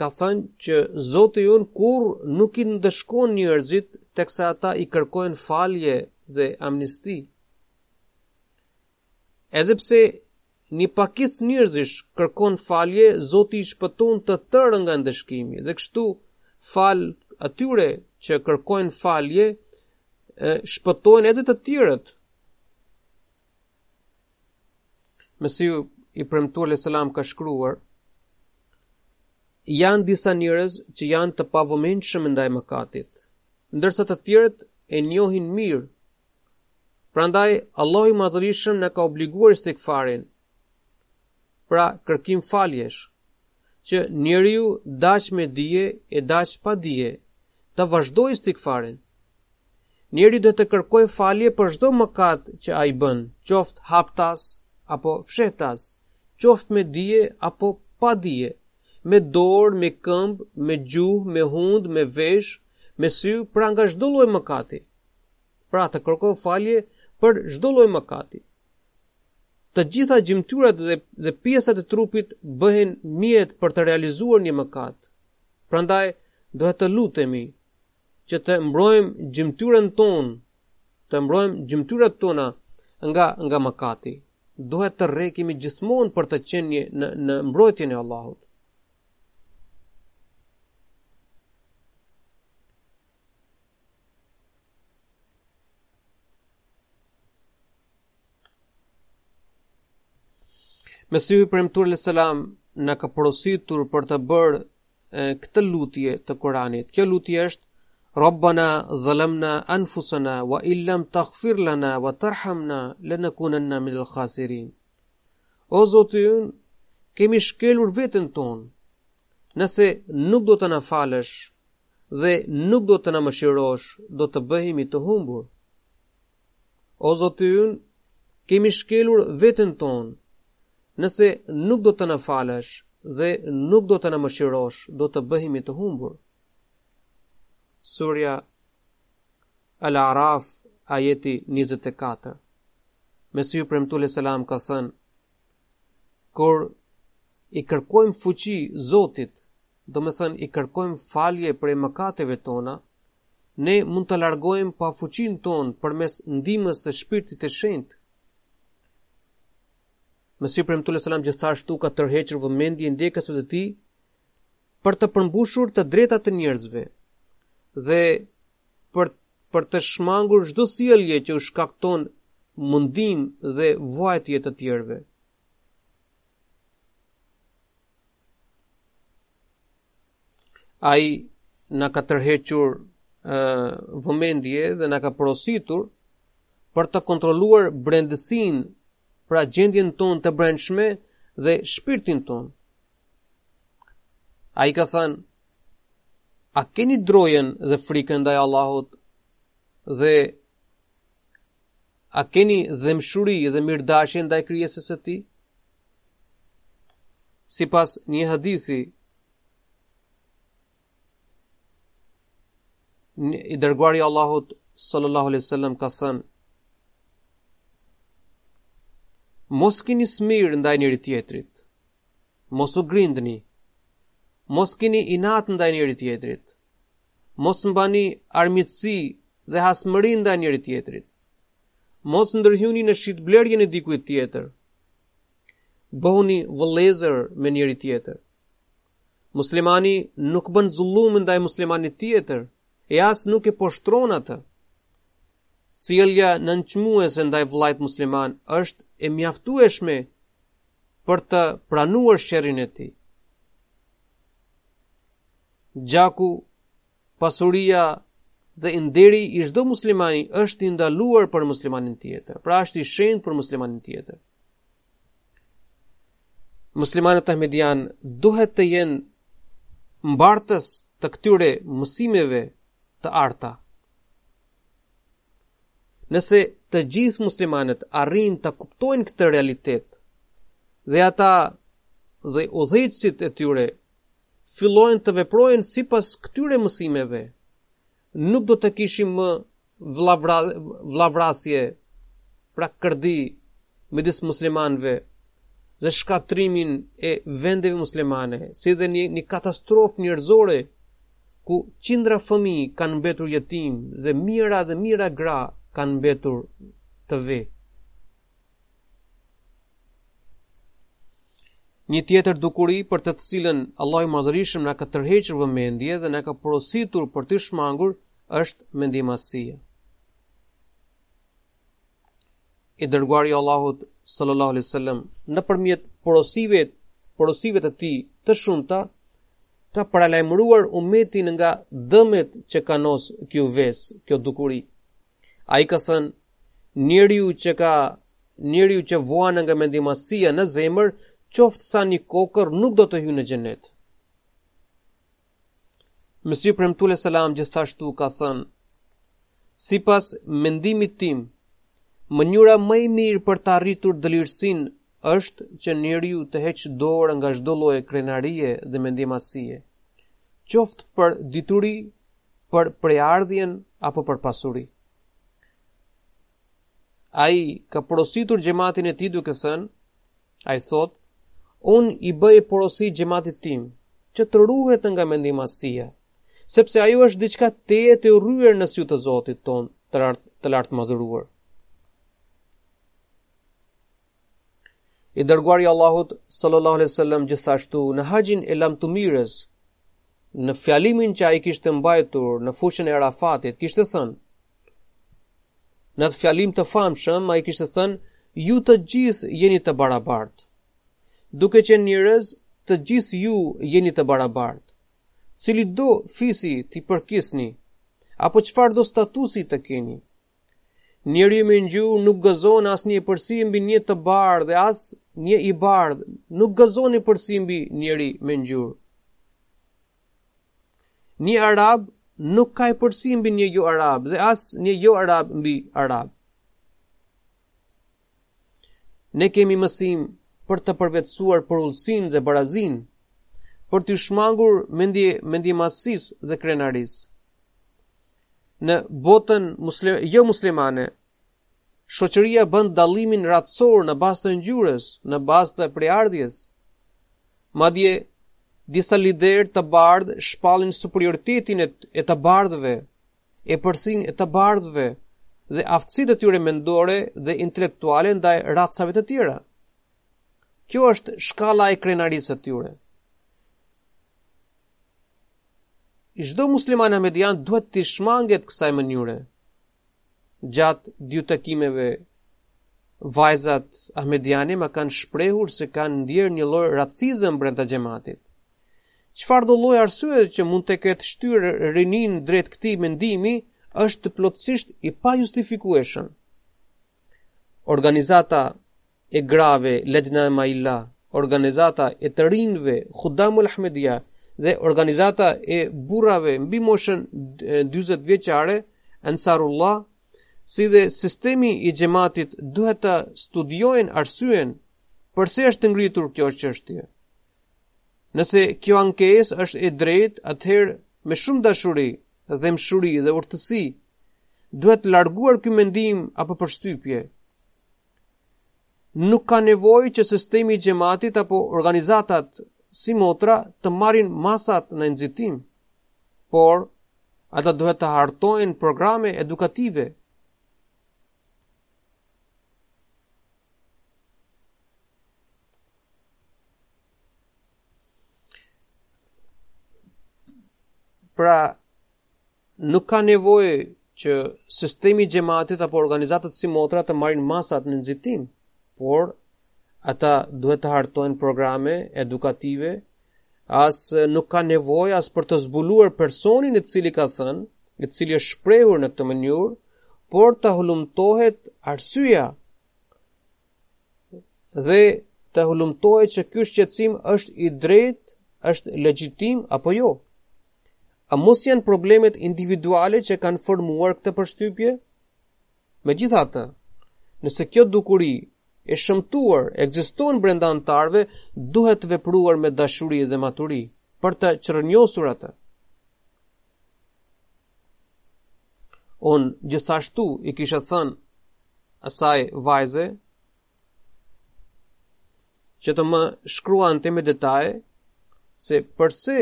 ka thënë që Zoti ynë kurrë nuk i ndëshkon njerëzit teksa ata i kërkojnë falje dhe amnisti. Edhe pse një pakicë njerëzish kërkon falje, Zoti i shpëton të tërë nga ndëshkimi dhe kështu falë atyre që kërkojnë falje, shpëtojnë edhe të tjerët. Mesihu i premtuar alejhi selam ka shkruar janë disa njerëz që janë të pavëmendshëm ndaj mëkatit, ndërsa të tjerët e njohin mirë. Prandaj Allahu i Madhërishëm na ka obliguar istigfarin. Pra, kërkim faljesh. që njeriu daç me dije e daç pa dije, të vazhdojë istigfarin. Njeriu duhet të kërkojë falje për çdo mëkat që ai bën, qoftë haptas apo fshehtas, qoftë me dije apo pa dije, me dorë, me këmbë, me gjuhë, me hundë, me veshë, me sy, pra nga çdo lloj mëkati. Pra të kërkojë falje për çdo lloj mëkati. Të gjitha gjymtyrat dhe, dhe pjesat e trupit bëhen mjet për të realizuar një mëkat. Prandaj duhet të lutemi që të mbrojmë gjymtyrën tonë, të mbrojmë gjymtyrat tona nga nga mëkati. Duhet të rrekemi gjithmonë për të qenë në në mbrojtjen e Allahut. Mesihu i premtuar alejhi selam na ka porositur për të bërë këtë lutje të Kuranit. Kjo lutje është Rabbana zalamna anfusana wa illam taghfir lana wa tarhamna lanakunanna min al-khasirin. O Zoti ynë, kemi shkelur veten tonë. Nëse nuk do të na falësh dhe nuk do të na mëshirosh, do të bëhemi të humbur. O Zoti ynë, kemi shkelur veten tonë. Nëse nuk do të na falësh dhe nuk do të na mëshirosh, do të bëhemi të humbur. Surja Al-Araf, ajeti 24. Mesihu i premtuar alejhi selam ka thënë: Kur i kërkojmë fuqi Zotit, domethënë i kërkojmë falje prej mëkateve tona, ne mund të largojmë pafuqinë tonë përmes ndihmës së shpirtit të shenjtë. Mesihu i Premtuar alejhi selam gjithashtu ka tërhequr vëmendjen e ndjekësve të tij për të përmbushur të drejtat e njerëzve dhe për për të shmangur çdo sjellje që u shkakton mundim dhe vuajtje të tjerëve. Ai na ka tërhequr vëmendje dhe na ka porositur për të kontrolluar brendësinë, pra gjendjen tonë të brendshme dhe shpirtin tonë. Ai ka thënë, A keni drojen dhe frikën ndaj Allahut? Dhe a keni dhembshuri dhe mirëdashje ndaj krijesës së tij? Sipas një hadithi i dërguari i Allahut sallallahu alaihi wasallam ka thënë Mos kini smirë ndaj njëri-tjetrit, Mos u grindni. Mos kini inat ndaj njëri-tjetrit. Mos mbani armiqësi dhe hasmëri ndaj njëri-tjetrit. Mos ndërhyni në shitblerjen e dikujt tjetër. Bëhuni vëllezër me njëri-tjetër. Muslimani nuk bën zullum ndaj muslimanit tjetër e as nuk e poshtron atë. Sjellja nënçmuese ndaj vëllait musliman është e mjaftueshme për të pranuar sherrin e tij. Gjaku, pasuria dhe nderi i çdo muslimani është i ndaluar për muslimanin tjetër, pra është i shenjtë për muslimanin tjetër. Muslimanët ahmedianë duhet të jenë mbartës të këtyre mësimeve të arta. Nëse të gjithë muslimanët arrijnë ta kuptojnë këtë realitet dhe ata dhe udhëheqësit e tyre fillojnë të veprojnë sipas këtyre mësimeve, nuk do të kishim më vlavra, vllavrasje pra kërdi midis muslimanëve dhe shkatërrimin e vendeve muslimane, si dhe një, një katastrofë njerëzore ku qindra fëmijë kanë mbetur jetimë dhe mijëra dhe mijëra gra kanë mbetur të ve. Një tjetër dukuri për të të cilën Allahu i madhërishëm na ka tërhequr vëmendje dhe na ka porositur për të shmangur është mendjemadhësia. i dërguari i Allahut sallallahu alaihi wasallam nëpërmjet porosive porosive të tij të shumta ka paralajmëruar umetin nga dëmet që kanos kjo ves, kjo dukuri. Ai ka thënë, njeriu që ka njeriu që vuan nga mendjemadhësia në zemër, qoftë sa një kokërr nuk do të hyjë në xhenet. Mesihu i Premtuar alejhi selam gjithashtu ka thënë, sipas mendimit tim, mënyra më e mirë për të arritur dëlirësinë është që njeriu të heqë dorë nga çdo lloj krenarie dhe mendjemadhësie, qoftë për dituri, për prejardhjen apo për pasuri. Ai ka porositur xhematin e tij duke thënë, Ai thotë, unë i bëj porosi xhematit tim, që të ruhet nga mendjemadhësia, sepse ajo është diçka tejet e urryer në sy të Zotit tonë të lartë, të lartëmadhëruar. I dërguar i Allahut sallallahu alaihi wasallam gjithashtu në haxhin e lamtumirës në fjalimin që ai kishte mbajtur në fushën e Arafatit kishte thënë Në atë fjalim të famshëm, ai kishte thënë, ju të gjithë jeni të barabartë. Duke qenë njerëz, të gjithë ju jeni të barabartë. Cilitdo fisi t'i përkisni, apo çfarëdo statusi të keni. Njeriu me ngjyrë nuk gëzon asnjë epërsi mbi një të bardhë dhe as një i bardhë nuk gëzon epërsi mbi njeriun me ngjyrë. Një arab nuk ka epërsi mbi një joarab dhe as një joarab mbi arab. Ne kemi mësim për të përvetësuar përulësinë dhe barazinë, për t'iu shmangur mendje, mendjemadhësisë dhe krenarisë. Në botën muslim, jomuslimane, Shoqëria bën dallimin racor në bazë të ngjyrës, në bazë të prejardhjes. Madje disa liderë të bardhë shpallin superioritetin e të bardhëve, epërsinë e të bardhëve dhe aftësitë e tyre mendore dhe intelektuale ndaj racave të tjera. Kjo është shkalla e krenarisë së tyre. Çdo musliman ahmedian duhet t'i shmanget kësaj mënyre. gjatë dy takimeve vajzat ahmediane më kanë shprehur se kanë ndjerë një lloj racizëm brenda xhamatit. Çfarëdo lloj arsye që mund të ketë shtyrë rininë drejt këtij mendimi është plotësisht i pajustifikueshëm. Organizata e grave Lejna Imaillah, organizata e të rinjve Khudamul Ahmedia dhe organizata e burrave mbi moshën 40 vjeçare Ansarullah, si dhe sistemi i xhamatit duhet të studiojnë arsyen përse është ngritur kjo çështje. Nëse kjo ankesë është e drejtë, atëherë me shumë dashuri, dhemshuri dhe urtësi duhet larguar ky mendim apo përshtypje. Nuk ka nevojë që sistemi i xhamatit apo organizatat simotra të marrin masat në nxitim, por ata duhet të hartojnë programe edukative. Pra, nuk ka nevojë që sistemi i xhamatit apo organizatat simotra të marrin masat në nxitim, por ata duhet të hartojnë programe edukative, as nuk ka nevojë as për të zbuluar personin i cili ka thënë, i cili është shprehur në këtë mënyrë, por të hulumtohet arsyeja Dhe të hulumtohet që ky shqetësim është i drejtë, është legjitim apo jo? A mos janë problemet individuale që kanë formuar këtë përshtypje? Megjithatë, nëse kjo dukuri e shëmtuar ekziston brenda anëtarëve, duhet të vepruar me dashuri dhe maturi për të çrrënjosur atë. Unë gjithashtu i kisha thënë asaj vajze që të më shkruante me detaje se përse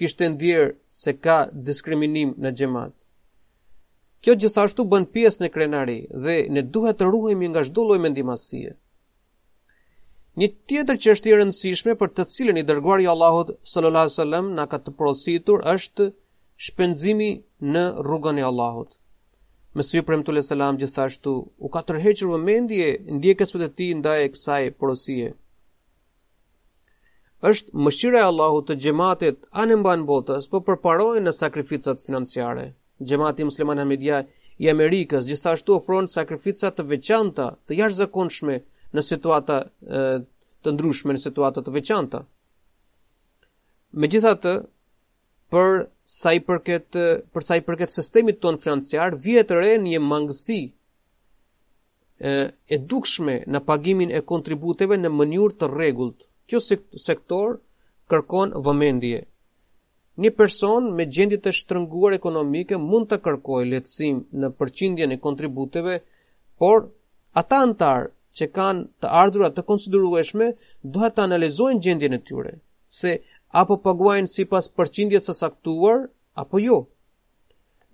kishte ndjerë se ka diskriminim në xhemat. Kjo gjithashtu bën pjesë në krenari dhe ne duhet të ruhemi nga çdo lloj mendjemadhësie. Një tjetër çështje e rëndësishme për të cilën i dërguari i Allahut sallallahu alaihi wasallam na ka të porositur është shpenzimi në rrugën e Allahut. Mesihu i Premtuar alejhi selam gjithashtu u ka tërhequr vëmendjen ndjekësve të tij ndaj kësaj porosie. Është mëshira e Allahut që xhamatet anembanë botës, po përparojnë në sakrificat financiare. Xhamati Musliman Ahmedia i Amerikës gjithashtu ofron sakrifica të veçanta, të jashtëzakonshme në situata e, të ndryshme, në situata të veçanta. Megjithatë, për sa i përket për sa i përket sistemit tonë financiar, vihet re një mangësi e dukshme në pagimin e kontributeve në mënyrë të rregullt. Kjo sektor kërkon vëmendje. Një person me gjendje të shtrënguar ekonomike mund të kërkojë lehtësim në përqindjen e kontributeve, por ata anëtarë që kanë të ardhura të konsiderueshme duhet të analizojnë gjendjen e tyre, se a po paguajnë sipas përqindjes së caktuar apo jo.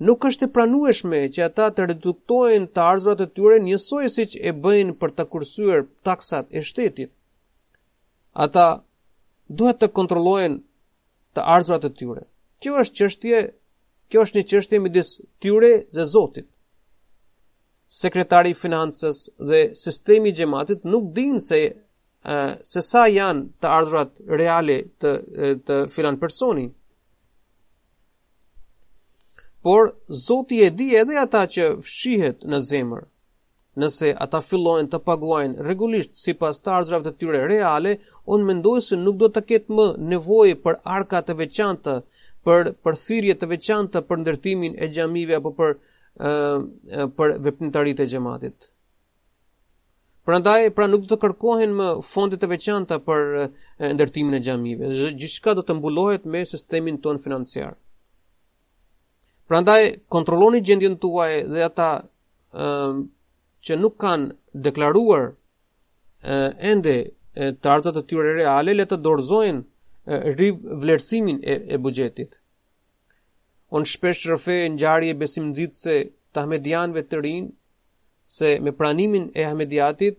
Nuk është e pranueshme që ata të reduktojnë të ardhurat e tyre njësoj siç e bëjnë për të kursyer taksat e shtetit. Ata duhet të kontrollojnë të ardhurat e tyre. Kjo është çështje, kjo është një çështje midis tyre dhe Zotit. Sekretari i Financës dhe sistemi i xhamatit nuk dinë se ë se sa janë të ardhurat reale të të filan personi. Por Zoti e di edhe atë që fshihet në zemër. Nëse ata fillojnë të paguajnë rregullisht sipas të ardhurave të tyre reale, unë mendoj se nuk do të ketë më nevojë për arka të veçanta, për për thirrje të veçanta për ndërtimin e xhamive apo për ë për veprimtaritë e xhamatit. Prandaj, pra nuk do të kërkohen më fonde të veçanta për ndërtimin e xhamive. Gjithçka do të mbulohet me sistemin tonë financiar. Prandaj, kontrolloni gjendjen tuaj dhe ata ë që nuk kanë deklaruar ende të ardhurat e tyre reale le të dorëzojnë rivlerësimin e, e buxhetit. Unë shpesh rrëfej ngjarje besimnxitëse të Ahmedianëve të rinj se me pranimin e Ahmediatit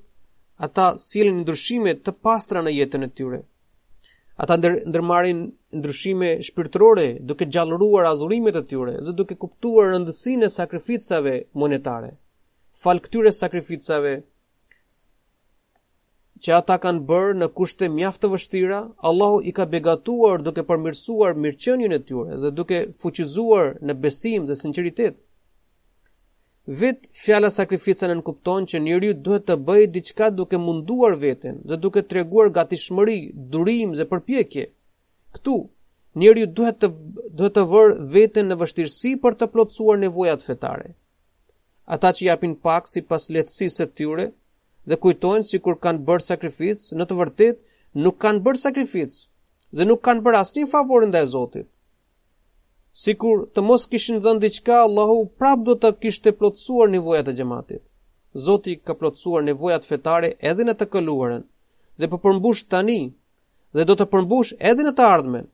ata sjellin ndryshime të pastra në jetën e tyre. Ata ndër, ndërmarrin ndryshime shpirtërore duke gjallëruar adhurimet e tyre dhe duke kuptuar rëndësinë e sakrificave monetare. Falë këtyre sakrificave që ata kanë bërë në kushte mjaft të vështira, Allahu i ka begatuar duke përmirësuar mirëqenien e tyre dhe duke fuqizuar në besim dhe sinqeritet. Vetë fjala sakrifica nënkupton që njeriu duhet të bëjë diçka duke munduar veten dhe duke treguar gatishmëri, durim dhe përpjekje. Këtu njeriu duhet të duhet të vërë veten në vështirësi për të plotësuar nevojat fetare. Ata që japin pak sipas lehtësisë së tyre dhe kujtojnë sikur kanë bërë sakrificë, në të vërtetë nuk kanë bërë sakrificë dhe nuk kanë bërë asnjë favor ndaj Zotit. Sikur të mos kishin dhënë diçka, Allahu prap do të kishte plotësuar nevojat e xhamatit. Zoti ka plotësuar nevojat fetare edhe në të kaluarën dhe po përmbush tani dhe do të përmbush edhe në të ardhmen.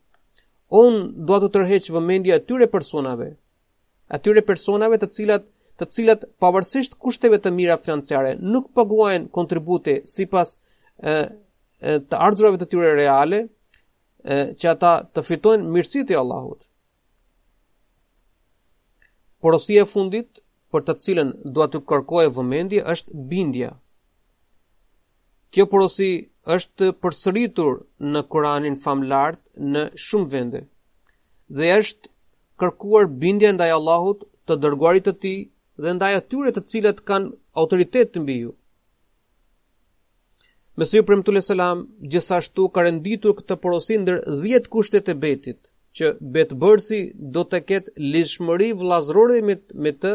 Unë dua të tërheq vëmendjen e atyre personave atyre personave të cilat të cilat pavarësisht kushteve të mira financiare nuk paguajnë kontribute sipas e, e të ardhurave të tyre reale e, që ata të fitojnë mirësitë e Allahut. Porosia e fundit për të cilën dua të kërkoj vëmendje është bindja. Kjo porosi është përsëritur në Kuranin famëlartë në shumë vende dhe është kërkuar bindja ndaj Allahut, të dërguarit të tij dhe ndaj atyre të cilët kanë autoritet mbi ju. Mesihu i Premtuar alejhi selam gjithashtu ka renditur këtë porosi ndër 10 kushtet e betit, që betbërësi do të ketë lidhshmëri vëllazërore me, me të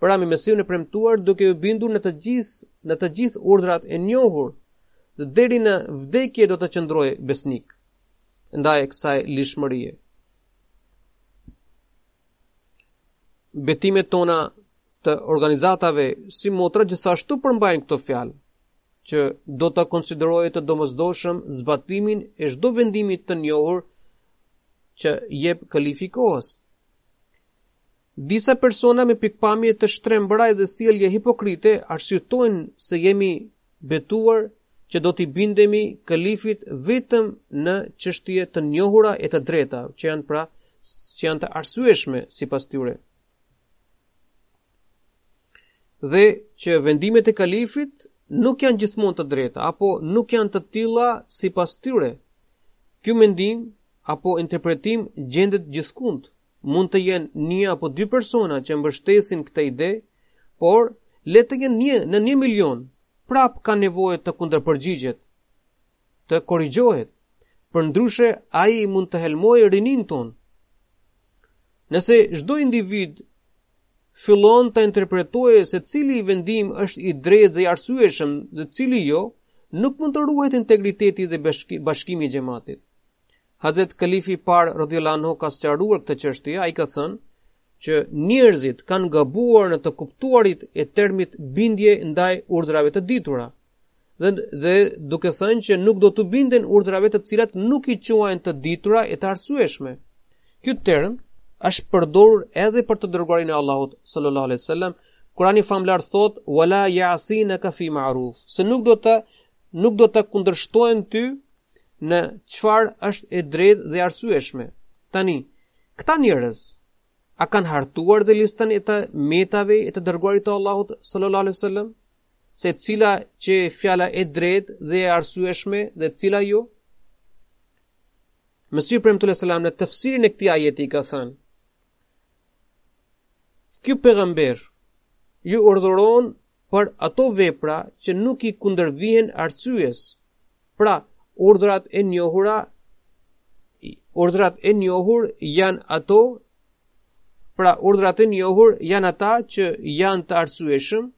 Pra me Mesihun e Premtuar duke iu bindur në të gjithë në të gjithë urdhrat e njohur dhe deri në vdekje do të qëndrojë besnik ndaj kësaj lidhshmërie. Betimet tona të organizatave si motra gjithashtu përmbajnë këto fjalë që do ta konsideroj të domosdoshëm zbatimin e çdo vendimi të njohur që jep kalifi i kohës. Disa persona me pikëpamje të shtrembra edhe sjellje hipokrite arsytojnë se jemi betuar që do t'i bindemi kalifit vetëm në çështje të njohura e të drejta, që janë pra që janë të arsyeshme sipas tyre. Dhe që vendimet e kalifit nuk janë gjithmonë të drejta apo nuk janë të tilla sipas tyre. Ky mendim apo interpretim gjendet gjithkund, Mund të jenë një apo dy persona që mbështesin këtë ide, por le të jenë një në një milion, prapë ka nevojë të kundërpërgjigjet, të korrigjohet. Përndryshe ai mund të helmojë rininë tonë. Nëse çdo individ fillon të interpretojë se cili vendim është i drejtë dhe i arsyeshëm dhe cili jo, nuk mund të ruhet integriteti dhe bashkimi i xhamatit. Hazret Kalifi i parë radhiyallahu anhu ka sqaruar këtë çështje, ai ka thënë që njerëzit kanë gabuar në të kuptuarit e termit bindje ndaj urdhrave të ditura. Dhe, dhe duke thënë që nuk do t'u binden urdhrave të cilat nuk i quajnë të ditura e të arsyeshme. Ky term është përdorur edhe për të dërguarin e Allahut sallallahu alaihi wasallam. Kurani famëlartë thotë wala ya'sinaka fi ma'ruf. Se nuk do të nuk do të kundërshtojnë ty në çfarë është e drejtë dhe arsyeshme. Tani, këta njerëz a kanë hartuar dhe listën e të metave e të dërguarit të Allahut sallallahu alaihi wasallam se cila qe fjala e drejtë dhe e arsyeshme dhe cila jo Mesihu i Premtuar alejhi selam në tafsirin e këtij ajeti ka thënë Ky pejgamber ju urdhëron për ato vepra që nuk i kundërvihen arsyes, pra urdhrat e njohura urdhrat e njohur janë ato pra urdhrat e njohur janë ata që janë të arsyeshëm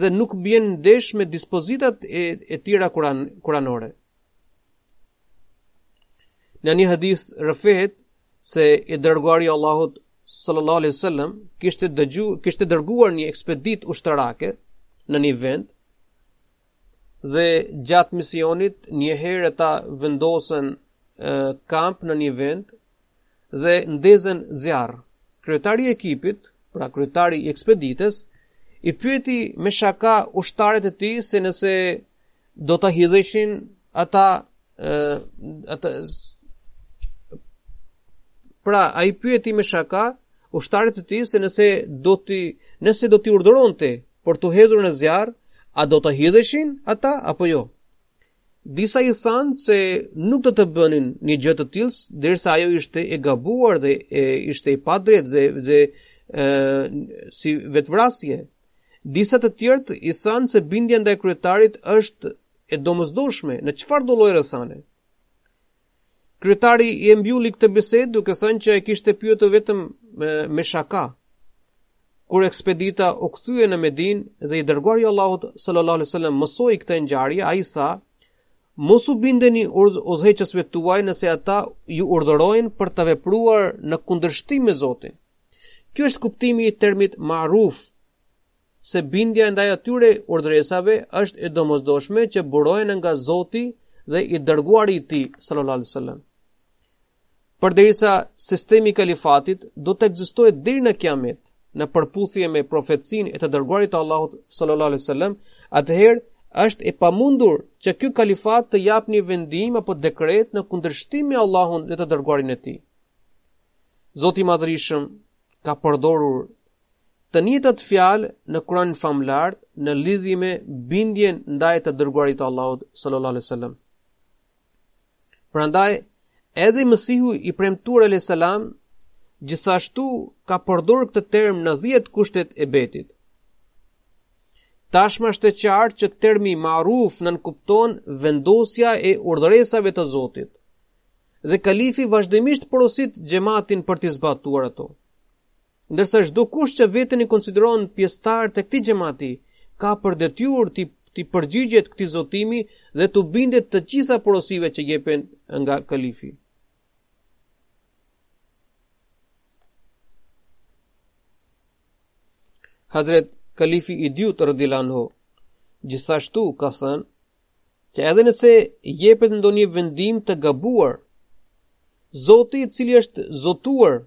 dhe nuk bien ndesh me dispozitat e, e tjera kuran, kuranore. Në një hadith rrëfehet se i dërguari i Allahut sallallahu alaihi wasallam kishte dëgju kishte dërguar një ekspeditë ushtarake në një vend dhe gjatë misionit një herë ata vendosën kamp në një vend dhe ndezën zjarr. Kryetari i ekipit, pra kryetari i ekspeditës, i pyeti me shaka ushtarët e tij se nëse do të hidheshin ata ata pra ai pyeti me shaka ushtarët e tij se nëse do t'i nëse do t'i urdhëronte për t'u hedhur në zjarr a do të hidheshin ata apo jo Disa i thanë se nuk do të bënin një gjë të tillë, derisa ajo ishte e gabuar dhe e, ishte e padrejtë dhe, dhe e, si vetëvrasje. Disa të tjerët i thanë se bindja ndaj kryetarit është e domosdoshme në çfarëdo lloj rrethane. Kryetari i e mbylli këtë bisedë duke thënë që e kishte pyetur vetëm me, me shaka. Kur ekspedita u kthye në Medinë dhe i dërguari i Allahut sallallahu alaihi wasallam mësoi këtë ngjarje, ai tha: Mos u bindeni udhëheqësve tuaj nëse ata ju urdhërojnë për të vepruar në kundërshtim me Zotin. Kjo është kuptimi i termit ma'ruf, se bindja ndaj atyre urdhëresave është e domosdoshme që burohen nga Zoti dhe i dërguari i Tij sallallahu alaihi wasallam. Përderisa sistemi i kalifatit do të ekzistojë deri në Kiamet, në përputhje me profecinë e të dërguarit të Allahut sallallahu alaihi wasallam, atëherë është e pamundur që ky kalifat të japë një vendim apo dekret në kundërshtim me Allahun dhe të dërguarin e tij. Zoti i Madhërishëm ka përdorur të njëjtat fjalë në Kur'anin famëlart në lidhje me bindjen ndaj të dërguarit të Allahut sallallahu alaihi wasallam. Prandaj edhe Mesihu i premtuar alaihi salam gjithashtu ka përdorur këtë term në 10 kushtet e bejtit. Tashmë është e qartë që termi maruf nënkupton vendosja e urdhëresave të Zotit. dhe kalifi vazhdimisht porosit xhematin për t'i zbatuar ato. Ndërsa çdokush që veten e konsideron pjesëtar të këtij xhemati ka për detyrë t'i përgjigjet këtij zotimi dhe t'u bindet të gjitha porosive që jepen nga kalifi. Hazret Kalifi i dytë radiallahu anhu, gjithashtu ka thënë, që edhe nëse jepet ndonjë vendim të gabuar, Zoti i cili është zotuar,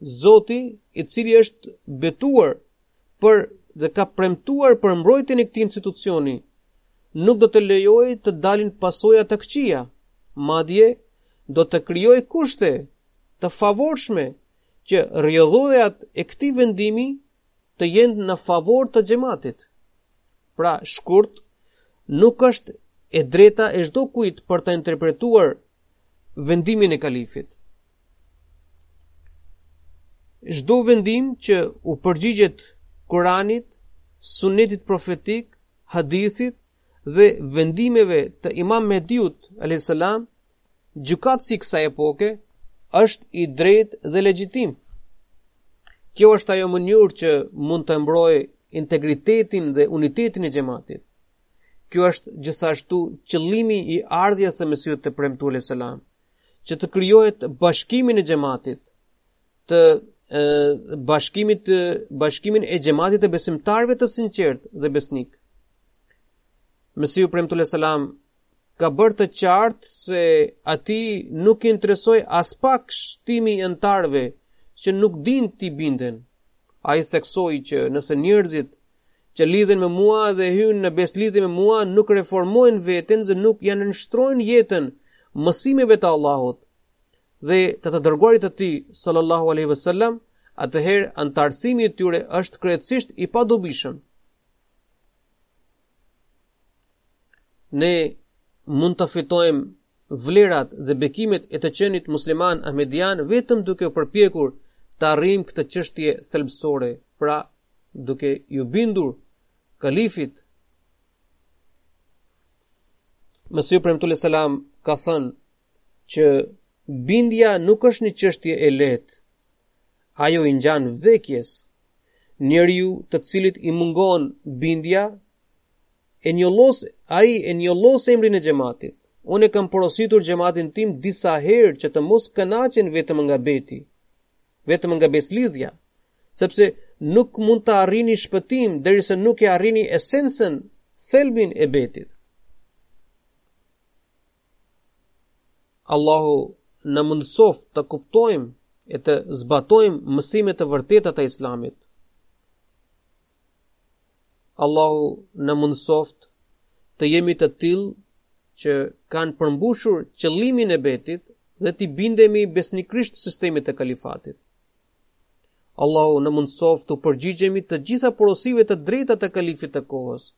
Zoti i cili është betuar për dhe ka premtuar për mbrojtjen e këtij institucioni, nuk do të lejojë të dalin pasoja të këqija, madje do të krijojë kushte të favorshme që rrjedhojat e këtij vendimi të jenë në favor të xhematit. Pra, shkurt, nuk është e drejta e çdokujt për të interpretuar vendimin e kalifit. Çdo vendim që u përgjigjet Kuranit, Sunetit profetik, hadithit dhe vendimeve të Imam Mehdiut alayhis salam gjykatësi i kësaj epoke është i drejtë dhe legjitim. Kjo është ajo mënyrë që mund të mbrojë integritetin dhe unitetin e xhematit. Kjo është gjithashtu qëllimi i ardhjes së Mesihut të Premtuar alejhi selam, që të krijohet bashkimin e xhematit, të bashkimit bashkimin e xhematit të besimtarëve të sinqertë dhe besnikë. Mesihu i Premtuar alejhi selam ka bërë të qartë se atij nuk i intereson aspak shtimi i anëtarëve që nuk dinë t'i binden. Ai theksoi që nëse njerëzit që lidhen me mua dhe hyjnë në besëlidhje me mua nuk reformojnë veten dhe nuk ia nënshtrojnë jetën mësimeve të Allahut dhe të të dërguarit të tij sallallahu aleyhi vësallam, atëherë anëtarësimi i tyre është krejtësisht i padobishëm. ne mund të fitojmë vlerat dhe bekimet e të qenit musliman ahmedian vetëm duke u përpjekur të arrijmë këtë çështje thelbësore, pra duke iu bindur kalifit. Mesihu i Premtuar alejhi selam ka thënë që bindja nuk është një çështje e lehtë. Ajo i ngjan vdekjes, Njeriu të cilit i mungon bindja ai e njollos emrin e xhamatit. Unë e kam porositur xhamatin tim disa herë që të mos kënaqen vetëm nga beti, vetëm nga besëlidhja, sepse nuk mund të arrini shpëtim derisa nuk e arrini esencën, thelbin e betit. Allahu na mundësoftë të kuptojmë e të zbatojmë mësimet e vërteta të islamit. Allahu na mundësoftë të jemi të tillë që kanë përmbushur qëllimin e betit dhe t'i bindemi besnikërisht sistemit të kalifatit. Allahu na mundësoftë t'u përgjigjemi të gjitha porosive të drejta të kalifit të kohës,